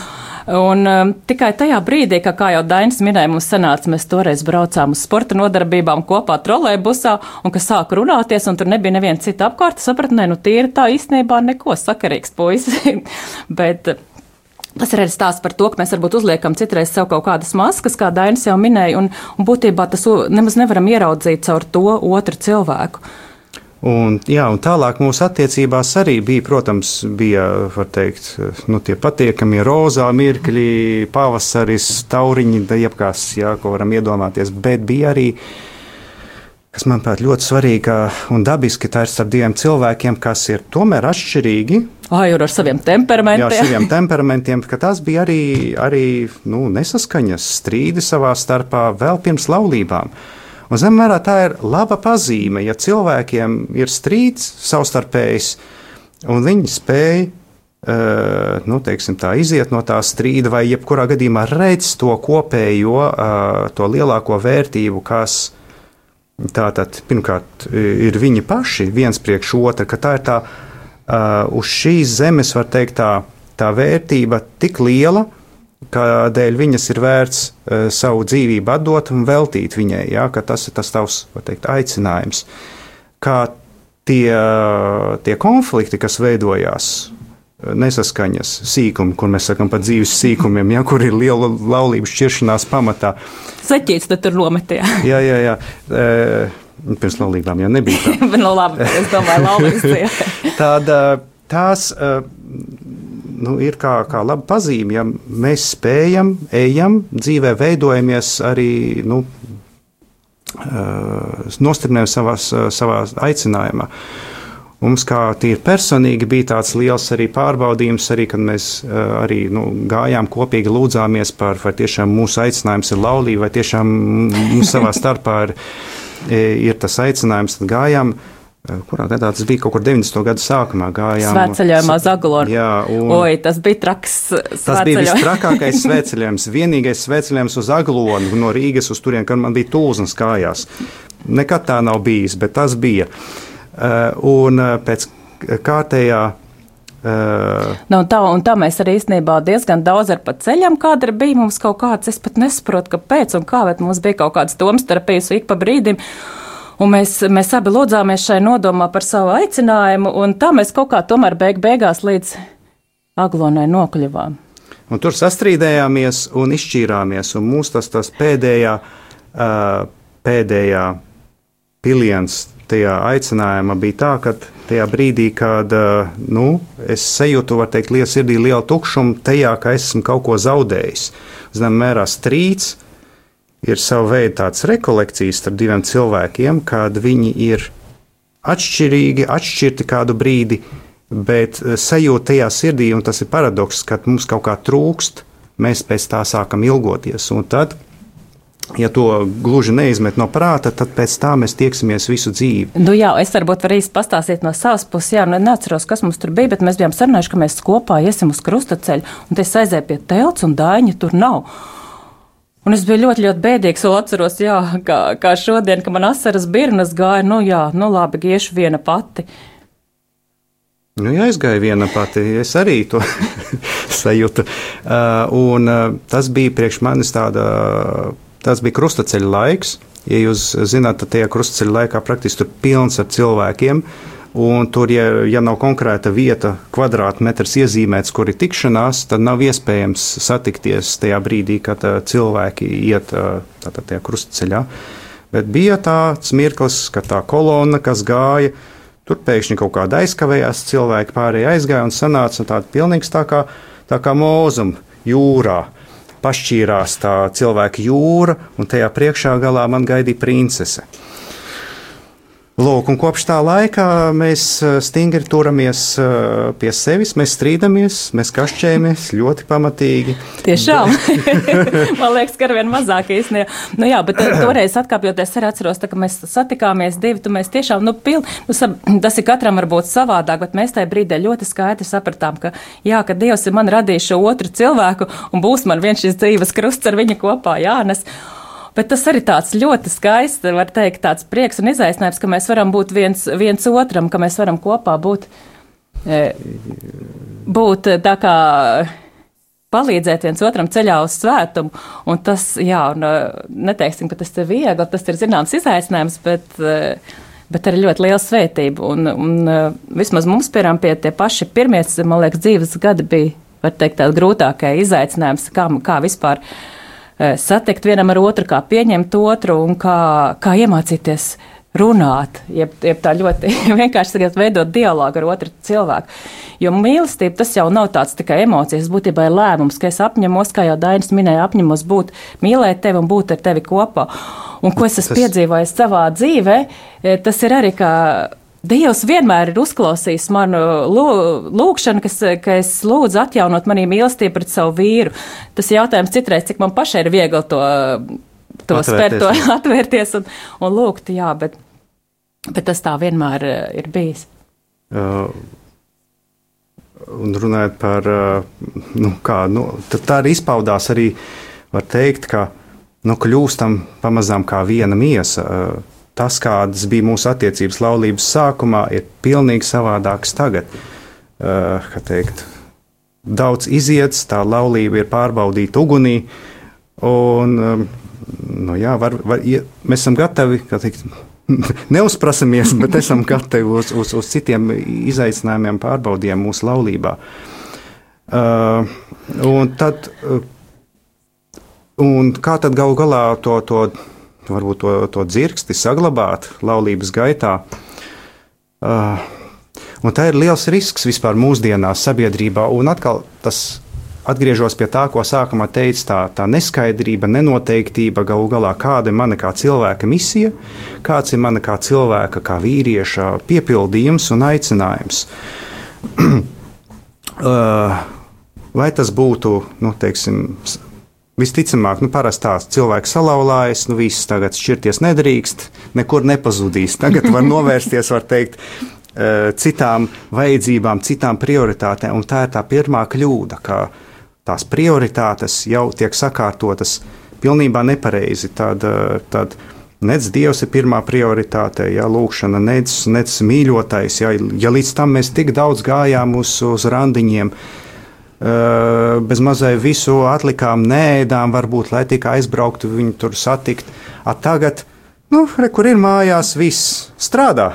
Un um, tikai tajā brīdī, ka, kā jau Dainis minēja, mums sanāca, mēs toreiz braucām uz sporta nodarbībām kopā trolēbusā, un ka sāk runāties, un tur nebija neviena cita apkārt, sapratu, nē, nu tīri tā īstenībā neko sakarīgs puisis. *laughs* Bet Tas ir arī stāsts par to, ka mēs varbūt uzliekam citreiz sev kaut kādas maskas, kā Dainis jau minēja, un, un būtībā tas nemaz nevaram ieraudzīt caur to otru cilvēku. Un, jā, un tālāk mūsu attiecībās arī bija, protams, bija teikt, nu, tie patīkamie rozā mirkļi, pavasaris, tauriņi, jebkas, jā, ko varam iedomāties. Bet bija arī, kas manuprāt ļoti svarīgi ka- un dabiski, tā ir starp diviem cilvēkiem, kas ir tomēr atšķirīgi. Ai, ar saviem Jā, temperamentiem. saviem temperamentiem, ka tās bija arī, arī nu, nesaskaņas, strīdi savā starpā vēl pirms laulībām. Un zem vērā tā ir laba pazīme, ja cilvēkiem ir strīds savstarpējs, un viņi spēj uh, nu, teiksim, tā, iziet no tā strīda, vai jebkurā gadījumā redz to kopējo, uh, to lielāko vērtību, kas tātad pirmkārt ir viņi paši viens priekš otra, ka tā ir tā uz šīs zemes, var teikt, tā, tā vērtība tik liela, kādēļ viņas ir vērts uh, savu dzīvību atdot un veltīt viņai. Ja, tas ir tas tavs teikt, aicinājums. Kā tie, tie konflikti, kas veidojās, nesaskaņas sīkumi, kur mēs sakām par dzīves sīkumiem, ja, kur ir liela laulības šķiršanās pamatā. Seķīts tad tur nometījā. Jā, jā, jā. E, pirms laulībām jau nebija tā. *laughs* Bet, nu, labi, es domāju, laulības. *laughs* Tad tās nu, ir kā, kā laba pazīme, ja mēs spējam, ejam dzīvē, veidojamies arī. Nu, Nostiprinājumi savā, aicinājumā. Mums, kā tīri personīgi, bija tāds liels arī pārbaudījums, arī, kad mēs uh, arī nu, gājām kopīgi, lūdzāmies par, vai tiešām mūsu aicinājums ir laulība, vai tiešām mums savā *laughs* starpā ir, ir tas aicinājums. Tad gājām, uh, kurā gadā tas bija, kaut kur 90. gadu sākumā gājām. Svētceļojumā uz Agloru. Jā, un Oi, tas bija traks. tas bija vistrakākais *laughs* svētceļojums, vienīgais svētceļojums uz Aglonu no Rīgas uz turieni, kad man bija tūznas kājās. Nekad tā nav bijis, bet tas bija. Uh, un uh, pēc kārtējā uh, Nu, un tā, un tā mēs arī īstenībā diezgan daudz ar ceļam, kāda bija mums kaut kāds, es pat nesaprotu, kāpēc un kā, bet mums bija kaut kāds domstarpības ik pa brīdim. Un mēs, mēs abi lūdzāmies šai nodomā par savu aicinājumu, un tā mēs kaut kā tomēr beig beigās līdz aglonai nokļuvām. Un tur sastrīdējāmies un izšķīrāmies. Un mūsu tas, tas pēdējā, uh, pēdējā piliens tajā aicinājumā bija tā, ka tajā brīdī, kad nu, es sajūtu, var teikt, liela sirdī lielu tukšumu, tajā, ka es esmu kaut ko zaudējis. Zinām, mērā strīds ir sava veida tāds rekolekcijas starp diviem cilvēkiem, kad viņi ir atšķirīgi, atšķirti kādu brīdi, bet sajūta tajā sirdī, un tas ir paradoks, ka mums kaut kā trūkst, mēs pēc tā sākam ilgoties. Un tad, ja to gluži neizmet no prāta, tad pēc tā mēs tieksimies visu dzīvi. Nu, jā, es varbūt varu īsti pastāstīt no savas puses. Jā, nu, neatceros, kas mums tur bija, bet mēs bijām sarunājuši, ka mēs kopā iesim uz krustaceļu, un es aizēju pie telts, un dāņa tur nav. Un es biju ļoti, ļoti bēdīgs. Un atceros, jā, kā, kā šodien, kad man asaras birnas gāja, nu jā, nu labi, iešu viena pati. Nu, jā, gāju viena pati, es arī to *laughs* sajūtu. Uh, un uh, tas bija priekš manis tāda, tas bija krustaceļa laiks. Ja jūs zināt, tad tajā krustaceļa laikā praktiski tur pilns ar cilvēkiem. Un tur, ja, ja nav konkrēta vieta, kvadrātmetrs iezīmēts, kur ir tikšanās, tad nav iespējams satikties tajā brīdī, kad uh, cilvēki iet uh, tātad tajā krustaceļā. Bet bija tāds mirklis, kad tā kolona, kas gāja, tur pēkšņi kaut kāda aizkavējās, cilvēki pārējie aizgāja un sanāca tāda pilnīgs tā kā, tā kā mūzuma jūrā. Pašķīrās tā cilvēka jūra, un tajā priekšā galā man gaidīja princese. Lūk, un kopš tā laika mēs eh, stingri turamies eh, pie sevis, mēs strīdamies, mēs kašķējamies ļoti pamatīgi. Tiešām. *laughs* *laughs* Man liekas, ka ar vien mazāk īstenībā. Nu jā, bet eh, *clears throat* toreiz atkāpjoties, arī atceros, tā, ka mēs satikāmies divi, tu mēs tiešām, nu, pil, nu tas ir katram varbūt savādāk, bet mēs tajā brīdī ļoti skaidri sapratām, ka jā, ka Dievs ir man radījis šo otru cilvēku un būs man viens šis dzīves krusts ar viņu kopā jānes. Bet tas arī tāds ļoti skaists, var teikt, tāds prieks un izaicinājums, ka mēs varam būt viens, viens otram, ka mēs varam kopā būt, e, būt e, tā kā palīdzēt viens otram ceļā uz svētumu. Un tas, jā, un, e, neteiksim, ka tas ir viegli, tas ir zināms izaicinājums, bet, bet arī ļoti liela svētība. Un, un vismaz mums, piemēram, pie tie paši pirmie, man liekas, dzīves gadi bija var teikt, tādi grūtākie izaicinājums, kā, kā vispār satikt vienam ar otru, kā pieņemt otru un kā, kā iemācīties runāt, jeb, jeb tā ļoti *laughs* vienkārši tagad veidot dialogu ar otru cilvēku. Jo mīlestība tas jau nav tāds tikai emocijas, būtībā ir lēmums, ka es apņemos, kā jau Dainis minēja, apņemos būt, mīlēt tevi un būt ar tevi kopā. Un ko es esmu Tas- piedzīvojis savā dzīvē, eh, tas ir arī kā. Dievs vienmēr ir uzklausījis manu lū- lūgšanu, kas, ka es lūdzu atjaunot manī mīlestību pret savu vīru. Tas jautājums citreiz, cik man pašai ir viegli to, to spērt, to *laughs* atvērties un, un lūgt, jā, bet, bet tas tā vienmēr eh, ir bijis. Uh, un runājot par uh, nu, kā, nu, tā arī izpaudās arī, var teikt, ka nu, kļūstam pamazām kā viena miesa. Uh, Tas, kādas bija mūsu attiecības laulības sākumā, ir pilnīgi savādākas tagad. Uh, teikt, daudz iziets, tā laulība ir pārbaudīta ugunī. Un, um, nu, jā, var, var, ja, mēs esam gatavi, kā teikt, *laughs* neuzprasamies, bet esam gatavi uz, uz, uz citiem izaicinājumiem, pārbaudījumiem mūsu laulībā. Uh, un tad, uh, un kā tad galu galā to, to, varbūt to, to dzirksti saglabāt laulības gaitā? Uh, un tā ir liels risks vispār mūsdienās sabiedrībā, un atkal tas atgriežos pie tā, ko sākumā teica, tā, tā neskaidrība, nenoteiktība, galu galā, kāda ir mana kā cilvēka misija, kāds ir mana kā cilvēka, kā vīrieša piepildījums un aicinājums. Uh, *clears throat* Vai tas būtu, nu, teiksim, visticamāk, nu, parasti tāds cilvēks salauzājas, nu, viss tagad šķirties nedrīkst, nekur nepazudīs. Tagad var novērsties, var teikt, eh, citām vajadzībām, citām prioritātēm, un tā ir tā pirmā kļūda, ka tās prioritātes jau tiek sakārtotas pilnībā nepareizi. Tad, eh, tad Nec Dievs ir pirmā prioritāte, ja lūkšana, nec, nec mīļotais. Ja, ja līdz tam mēs tik daudz gājām uz, uz randiņiem, Uh, bez mazai visu atlikām, nēdām, varbūt, lai tikai aizbrauktu, viņu tur satikt. A tagad, nu, re, kur ir mājās, viss strādā,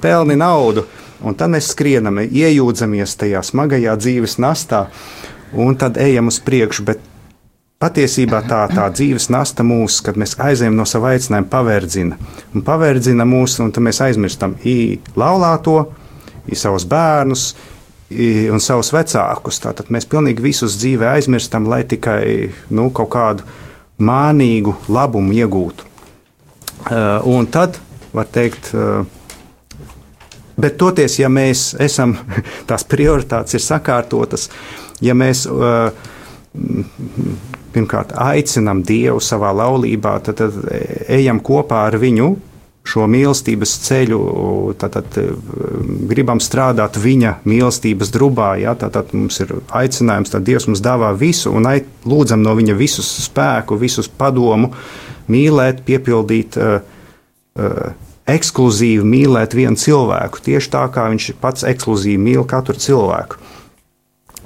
pelni naudu, un tad mēs skrienam, iejūdzamies tajā smagajā dzīves nastā, un tad ejam uz priekšu. Patiesībā tā, tā dzīves nasta mūs, kad mēs aizējām no sava aicinājuma, paverdzina. Un paverdzina mūs, un tad mēs aizmirstam i laulāto, savus bērnus, un savus vecākus. Tātad mēs pilnīgi visus dzīvē aizmirstam, lai tikai nu, kaut kādu mānīgu labumu iegūtu. Uh, un tad var teikt, uh, bet toties, ja mēs esam, *laughs* tās prioritātes ir sakārtotas, ja mēs uh, pirmkārt aicinām Dievu savā laulībā, tad, tad ejam kopā ar viņu šo mīlestības ceļu, tad, tad gribam strādāt viņa mīlestības drubā. Ja, tad, tad mums ir aicinājums, tad Dievs mums dāvā visu un lūdzam no viņa visus spēku, visus padomu, mīlēt, piepildīt. Uh, uh, ekskluzīvi mīlēt vienu cilvēku, tieši tā kā viņš pats ekskluzīvi mīl katru cilvēku.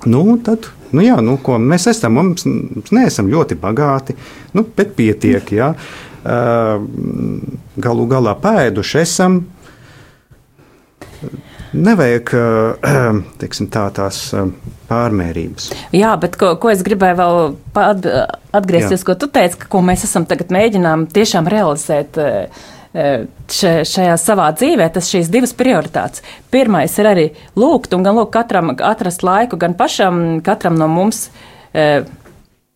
Nu, tad, nu jā, nu, ko mēs esam, mums neesam ļoti bagāti, nu, bet pietiek. Jā. Uh, galu galā pēduši esam. Nevajag *clears throat* teiksim, tā, tās pārmērības. Jā, bet ko, ko es gribēju vēl atgriezties, Jā. ko tu teici, ka, ko mēs esam tagad mēģinām tiešām realizēt šajā savā dzīvē, tas šīs divas prioritātes. Pirmais ir arī lūgt, un gan lūgt katram atrast laiku, gan pašam, katram no mums.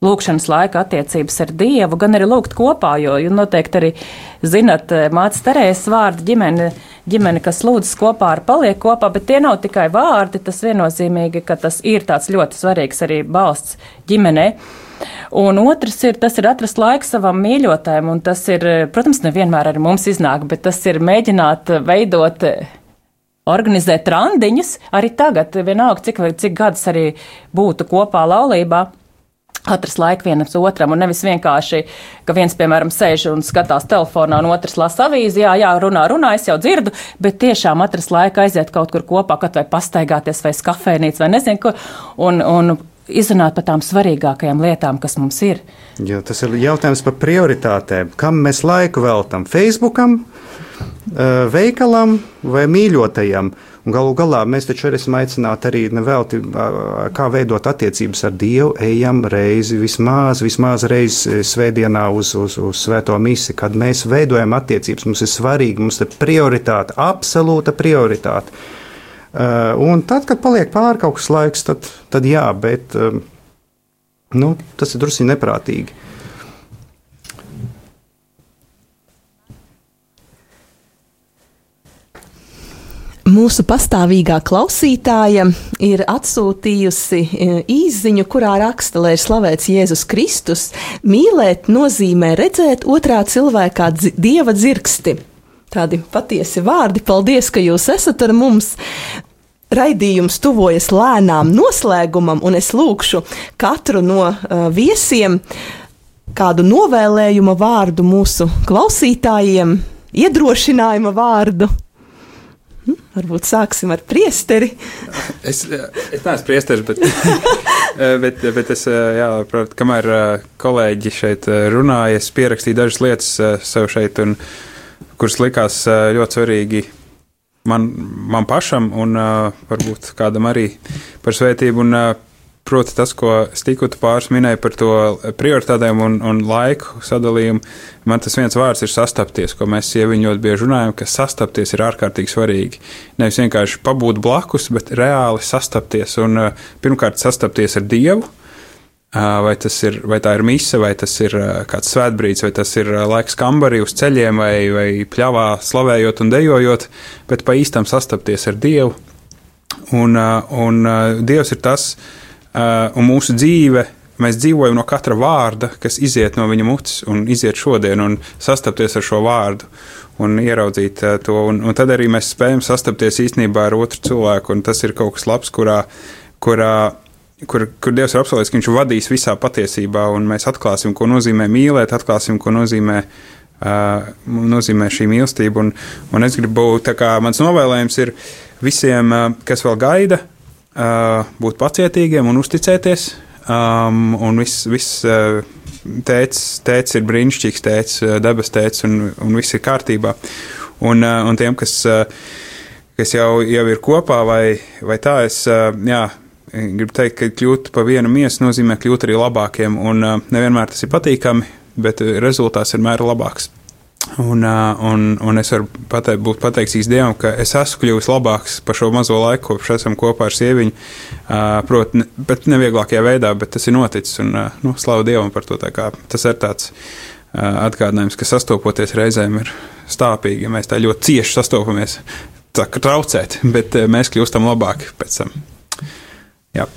Lūkšanas laika attiecības ar Dievu, gan arī lūgt kopā, jo jūs noteikti arī zinat, eh, mācīt Terēzes vārdu ģimene, ģimene, kas lūdzas kopā ar paliek kopā, bet tie nav tikai vārdi, tas viennozīmīgi, ka tas ir tāds ļoti svarīgs arī balsts ģimenei. Un otrs ir, tas ir atrast laiku savam mīļotājam, un tas ir, eh, protams, nevienmēr arī mums iznāk, bet tas ir mēģināt eh, veidot organizēt randiņus arī tagad, vienalga, cik, cik gadus arī būtu kopā laulībā. Atrast laiku vienam otram, un nevis vienkārši, ka viens, piemēram, sēž un skatās telefonā, un otrs lasa avīzi, jā, jā, runā, runā, es jau dzirdu, bet tiešām atrast laiku aiziet kaut kur kopā, kaut vai pastaigāties, vai skafēnīts, vai nezinu, ko, un, un izrunāt par tām svarīgākajām lietām, kas mums ir. Jo tas ir jautājums par prioritātēm. Kam mēs laiku veltam? Facebookam, eh, veikalam vai mīļotajam? Galu galā mēs taču esam aicināti arī nevelti, kā veidot attiecības ar Dievu. Ejam reizi, vismaz, vismaz reizi svētdienā uz, uz, uz svēto misi, kad mēs veidojam attiecības. Mums ir svarīgi, mums ir prioritāte, absolūta prioritāte. Un tad, kad paliek pāri kaut kas laiks, tad, tad jā, bet nu, tas ir drusku neprātīgi. Mūsu pastāvīgā klausītāja ir atsūtījusi e, īsiņu, kurā raksta, lai ir slavēts Jēzus Kristus. Mīlēt nozīmē redzēt otrā cilvēkā dzi dieva dzirksti. Tādi patiesi vārdi. Paldies, ka jūs esat ar mums. Raidījums tuvojas lēnām noslēgumam, un es lūkšu katru no uh, viesiem kādu novēlējuma vārdu mūsu klausītājiem, iedrošinājuma vārdu. Varbūt sāksim ar priesteri. Es, es neesmu priesteris, bet, *laughs* bet, bet es, jā, prot, kamēr eh, kolēģi šeit eh, runāja, es pierakstīju dažas lietas eh, sev šeit, un, kuras likās ļoti svarīgi man, man pašam un varbūt kādam arī par svētību. Un, Proti, tas, ko Stikuta pāris minēja par to prioritātēm un, un laiku sadalījumu, man tas viens vārds ir sastapties, ko mēs sieviņi ļoti bieži runājam, ka sastapties ir ārkārtīgi svarīgi. Nevis vienkārši pabūt blakus, bet reāli sastapties. Un uh, pirmkārt, sastapties ar Dievu. Uh, vai, ir, vai tā ir mise, vai tas ir uh, kāds svētbrīds, vai tas ir laiks kambarī uz ceļiem, vai, vai pļāvā slavējot un dejojot, bet pa īstam sastapties ar Dievu. Un, un Dievs ir tas, uh, un mūsu dzīve, mēs dzīvojam no katra vārda, kas iziet no viņa mutes un iziet šodien, un sastapties ar šo vārdu un ieraudzīt uh, to. Un, un tad arī mēs spējam sastapties īstenībā ar otru cilvēku, un tas ir kaut kas labs, kurā, kurā kur, kur Dievs ir apsolījis, ka Viņš vadīs visā patiesībā, un mēs atklāsim, ko nozīmē mīlēt, atklāsim, ko nozīmē, uh, nozīmē šī mīlestība. Un, un es gribu, tā kā mans novēlējums ir visiem, uh, kas vēl gaida, būt pacietīgiem un uzticēties. Um, un viss, viss uh, tēcis, tēcis ir brīnišķīgs, tēcis, uh, debes tēcis, un, un viss ir kārtībā. Un, un tiem, kas, kas jau, jau ir kopā, vai, vai tā, es, jā, gribu teikt, ka kļūt par vienu miesu nozīmē kļūt arī labākiem, un nevienmēr tas ir patīkami, bet rezultāts vienmēr ir labāks. Un, un, un es varu pateikt, būt pateicīgs Dievam, ka es esmu kļuvis labāks par šo mazo laiku, kopš esam kopā ar sieviņu. Protams, ne, bet nevieglākajā veidā, bet tas ir noticis. Un, nu, slavu Dievam par to. Tas ir tāds atgādinājums, ka sastopoties reizēm ir stāpīgi, ja mēs tā ļoti cieši sastopamies. Tā kā traucēt, *laughs* bet mēs kļūstam labāki pēc tam. Jā.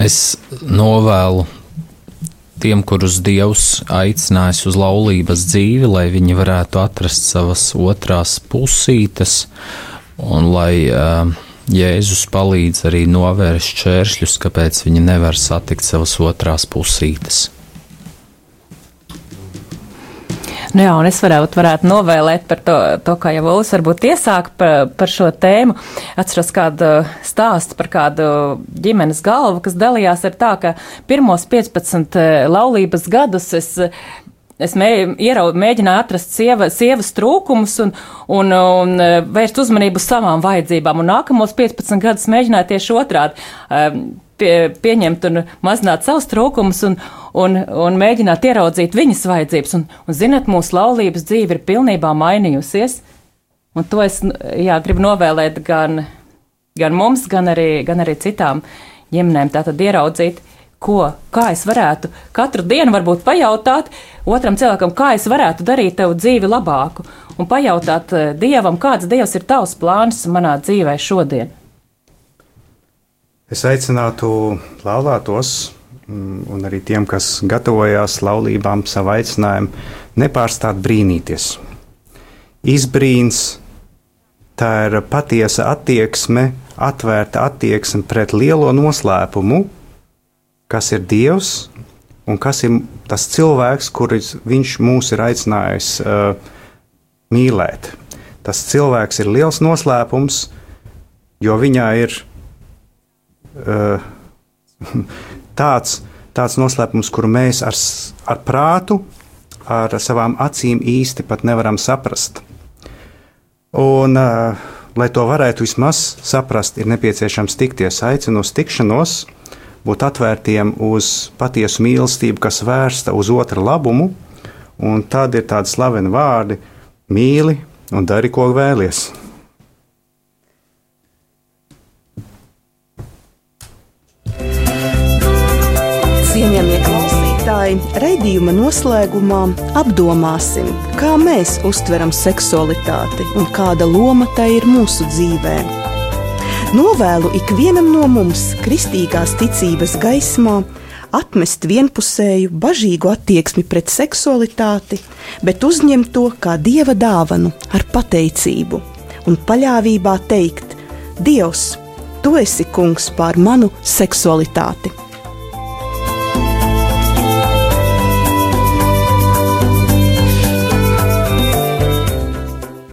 Es novēlu tiem, kurus Dievs aicinājis uz laulības dzīvi, lai viņi varētu atrast savas otrās pusītes, un lai uh, Jēzus palīdz arī novērst šķēršļus, kāpēc viņi nevar satikt savas otrās pusītes. Nu jā, un es varētu, varētu novēlēt par to, to kā jau Ulas varbūt iesāk par, par šo tēmu. Atceros kādu stāstu par kādu ģimenes galvu, kas dalījās ar tā, ka pirmos 15 laulības gadus es Es mē, ierau, mēģināju atrast sieva, sievas trūkumus un, un, un vērst uzmanību uz savām vajadzībām. Un nākamos 15 gadus mēģināju tieši otrādi pie, pieņemt un mazināt savus trūkumus un, un, un mēģināt ieraudzīt viņas vajadzības. Un, un zinot, mūsu laulības dzīve ir pilnībā mainījusies. Un to es jā, gribu novēlēt gan, gan mums, gan arī, gan arī citām ģimenēm. Tātad ieraudzīt ko, kā es varētu katru dienu varbūt pajautāt otram cilvēkam, kā es varētu darīt tavu dzīvi labāku, un pajautāt eh, Dievam, kāds Dievs ir tavs plāns manā dzīvē šodien. Es aicinātu laulātos mm, un arī tiem, kas gatavojās laulībām, savu aicinājumu, nepārstāt brīnīties. Izbrīns, tā ir patiesa attieksme, atvērta attieksme pret lielo noslēpumu, kas ir Dievs un kas ir tas cilvēks, kurus Viņš mūs ir aicinājis uh, mīlēt. Tas cilvēks ir liels noslēpums, jo viņā ir uh, *laughs* tāds, tāds noslēpums, kuru mēs ar, ar prātu, ar savām acīm īsti pat nevaram saprast. Un uh, lai to varētu vismaz saprast, ir nepieciešams tikties. Aicinu uz tikšanos, būt atvērtiem uz patiesu mīlestību, kas vērsta uz otra labumu, un tad ir tādi slaveni vārdi: mīli un dari, ko vēlies. Cienījamie klausītāji, raidījuma noslēgumā apdomāsim, kā mēs uztveram seksualitāti un kāda loma tai ir mūsu dzīvē. Novēlu ikvienam no mums, kristīgās ticības gaismā, atmest vienpusēju, bažīgu attieksmi pret seksualitāti, bet uzņemt to kā dieva dāvanu ar pateicību un paļāvībā teikt: Dievs, tu esi kungs pār manu seksualitāti!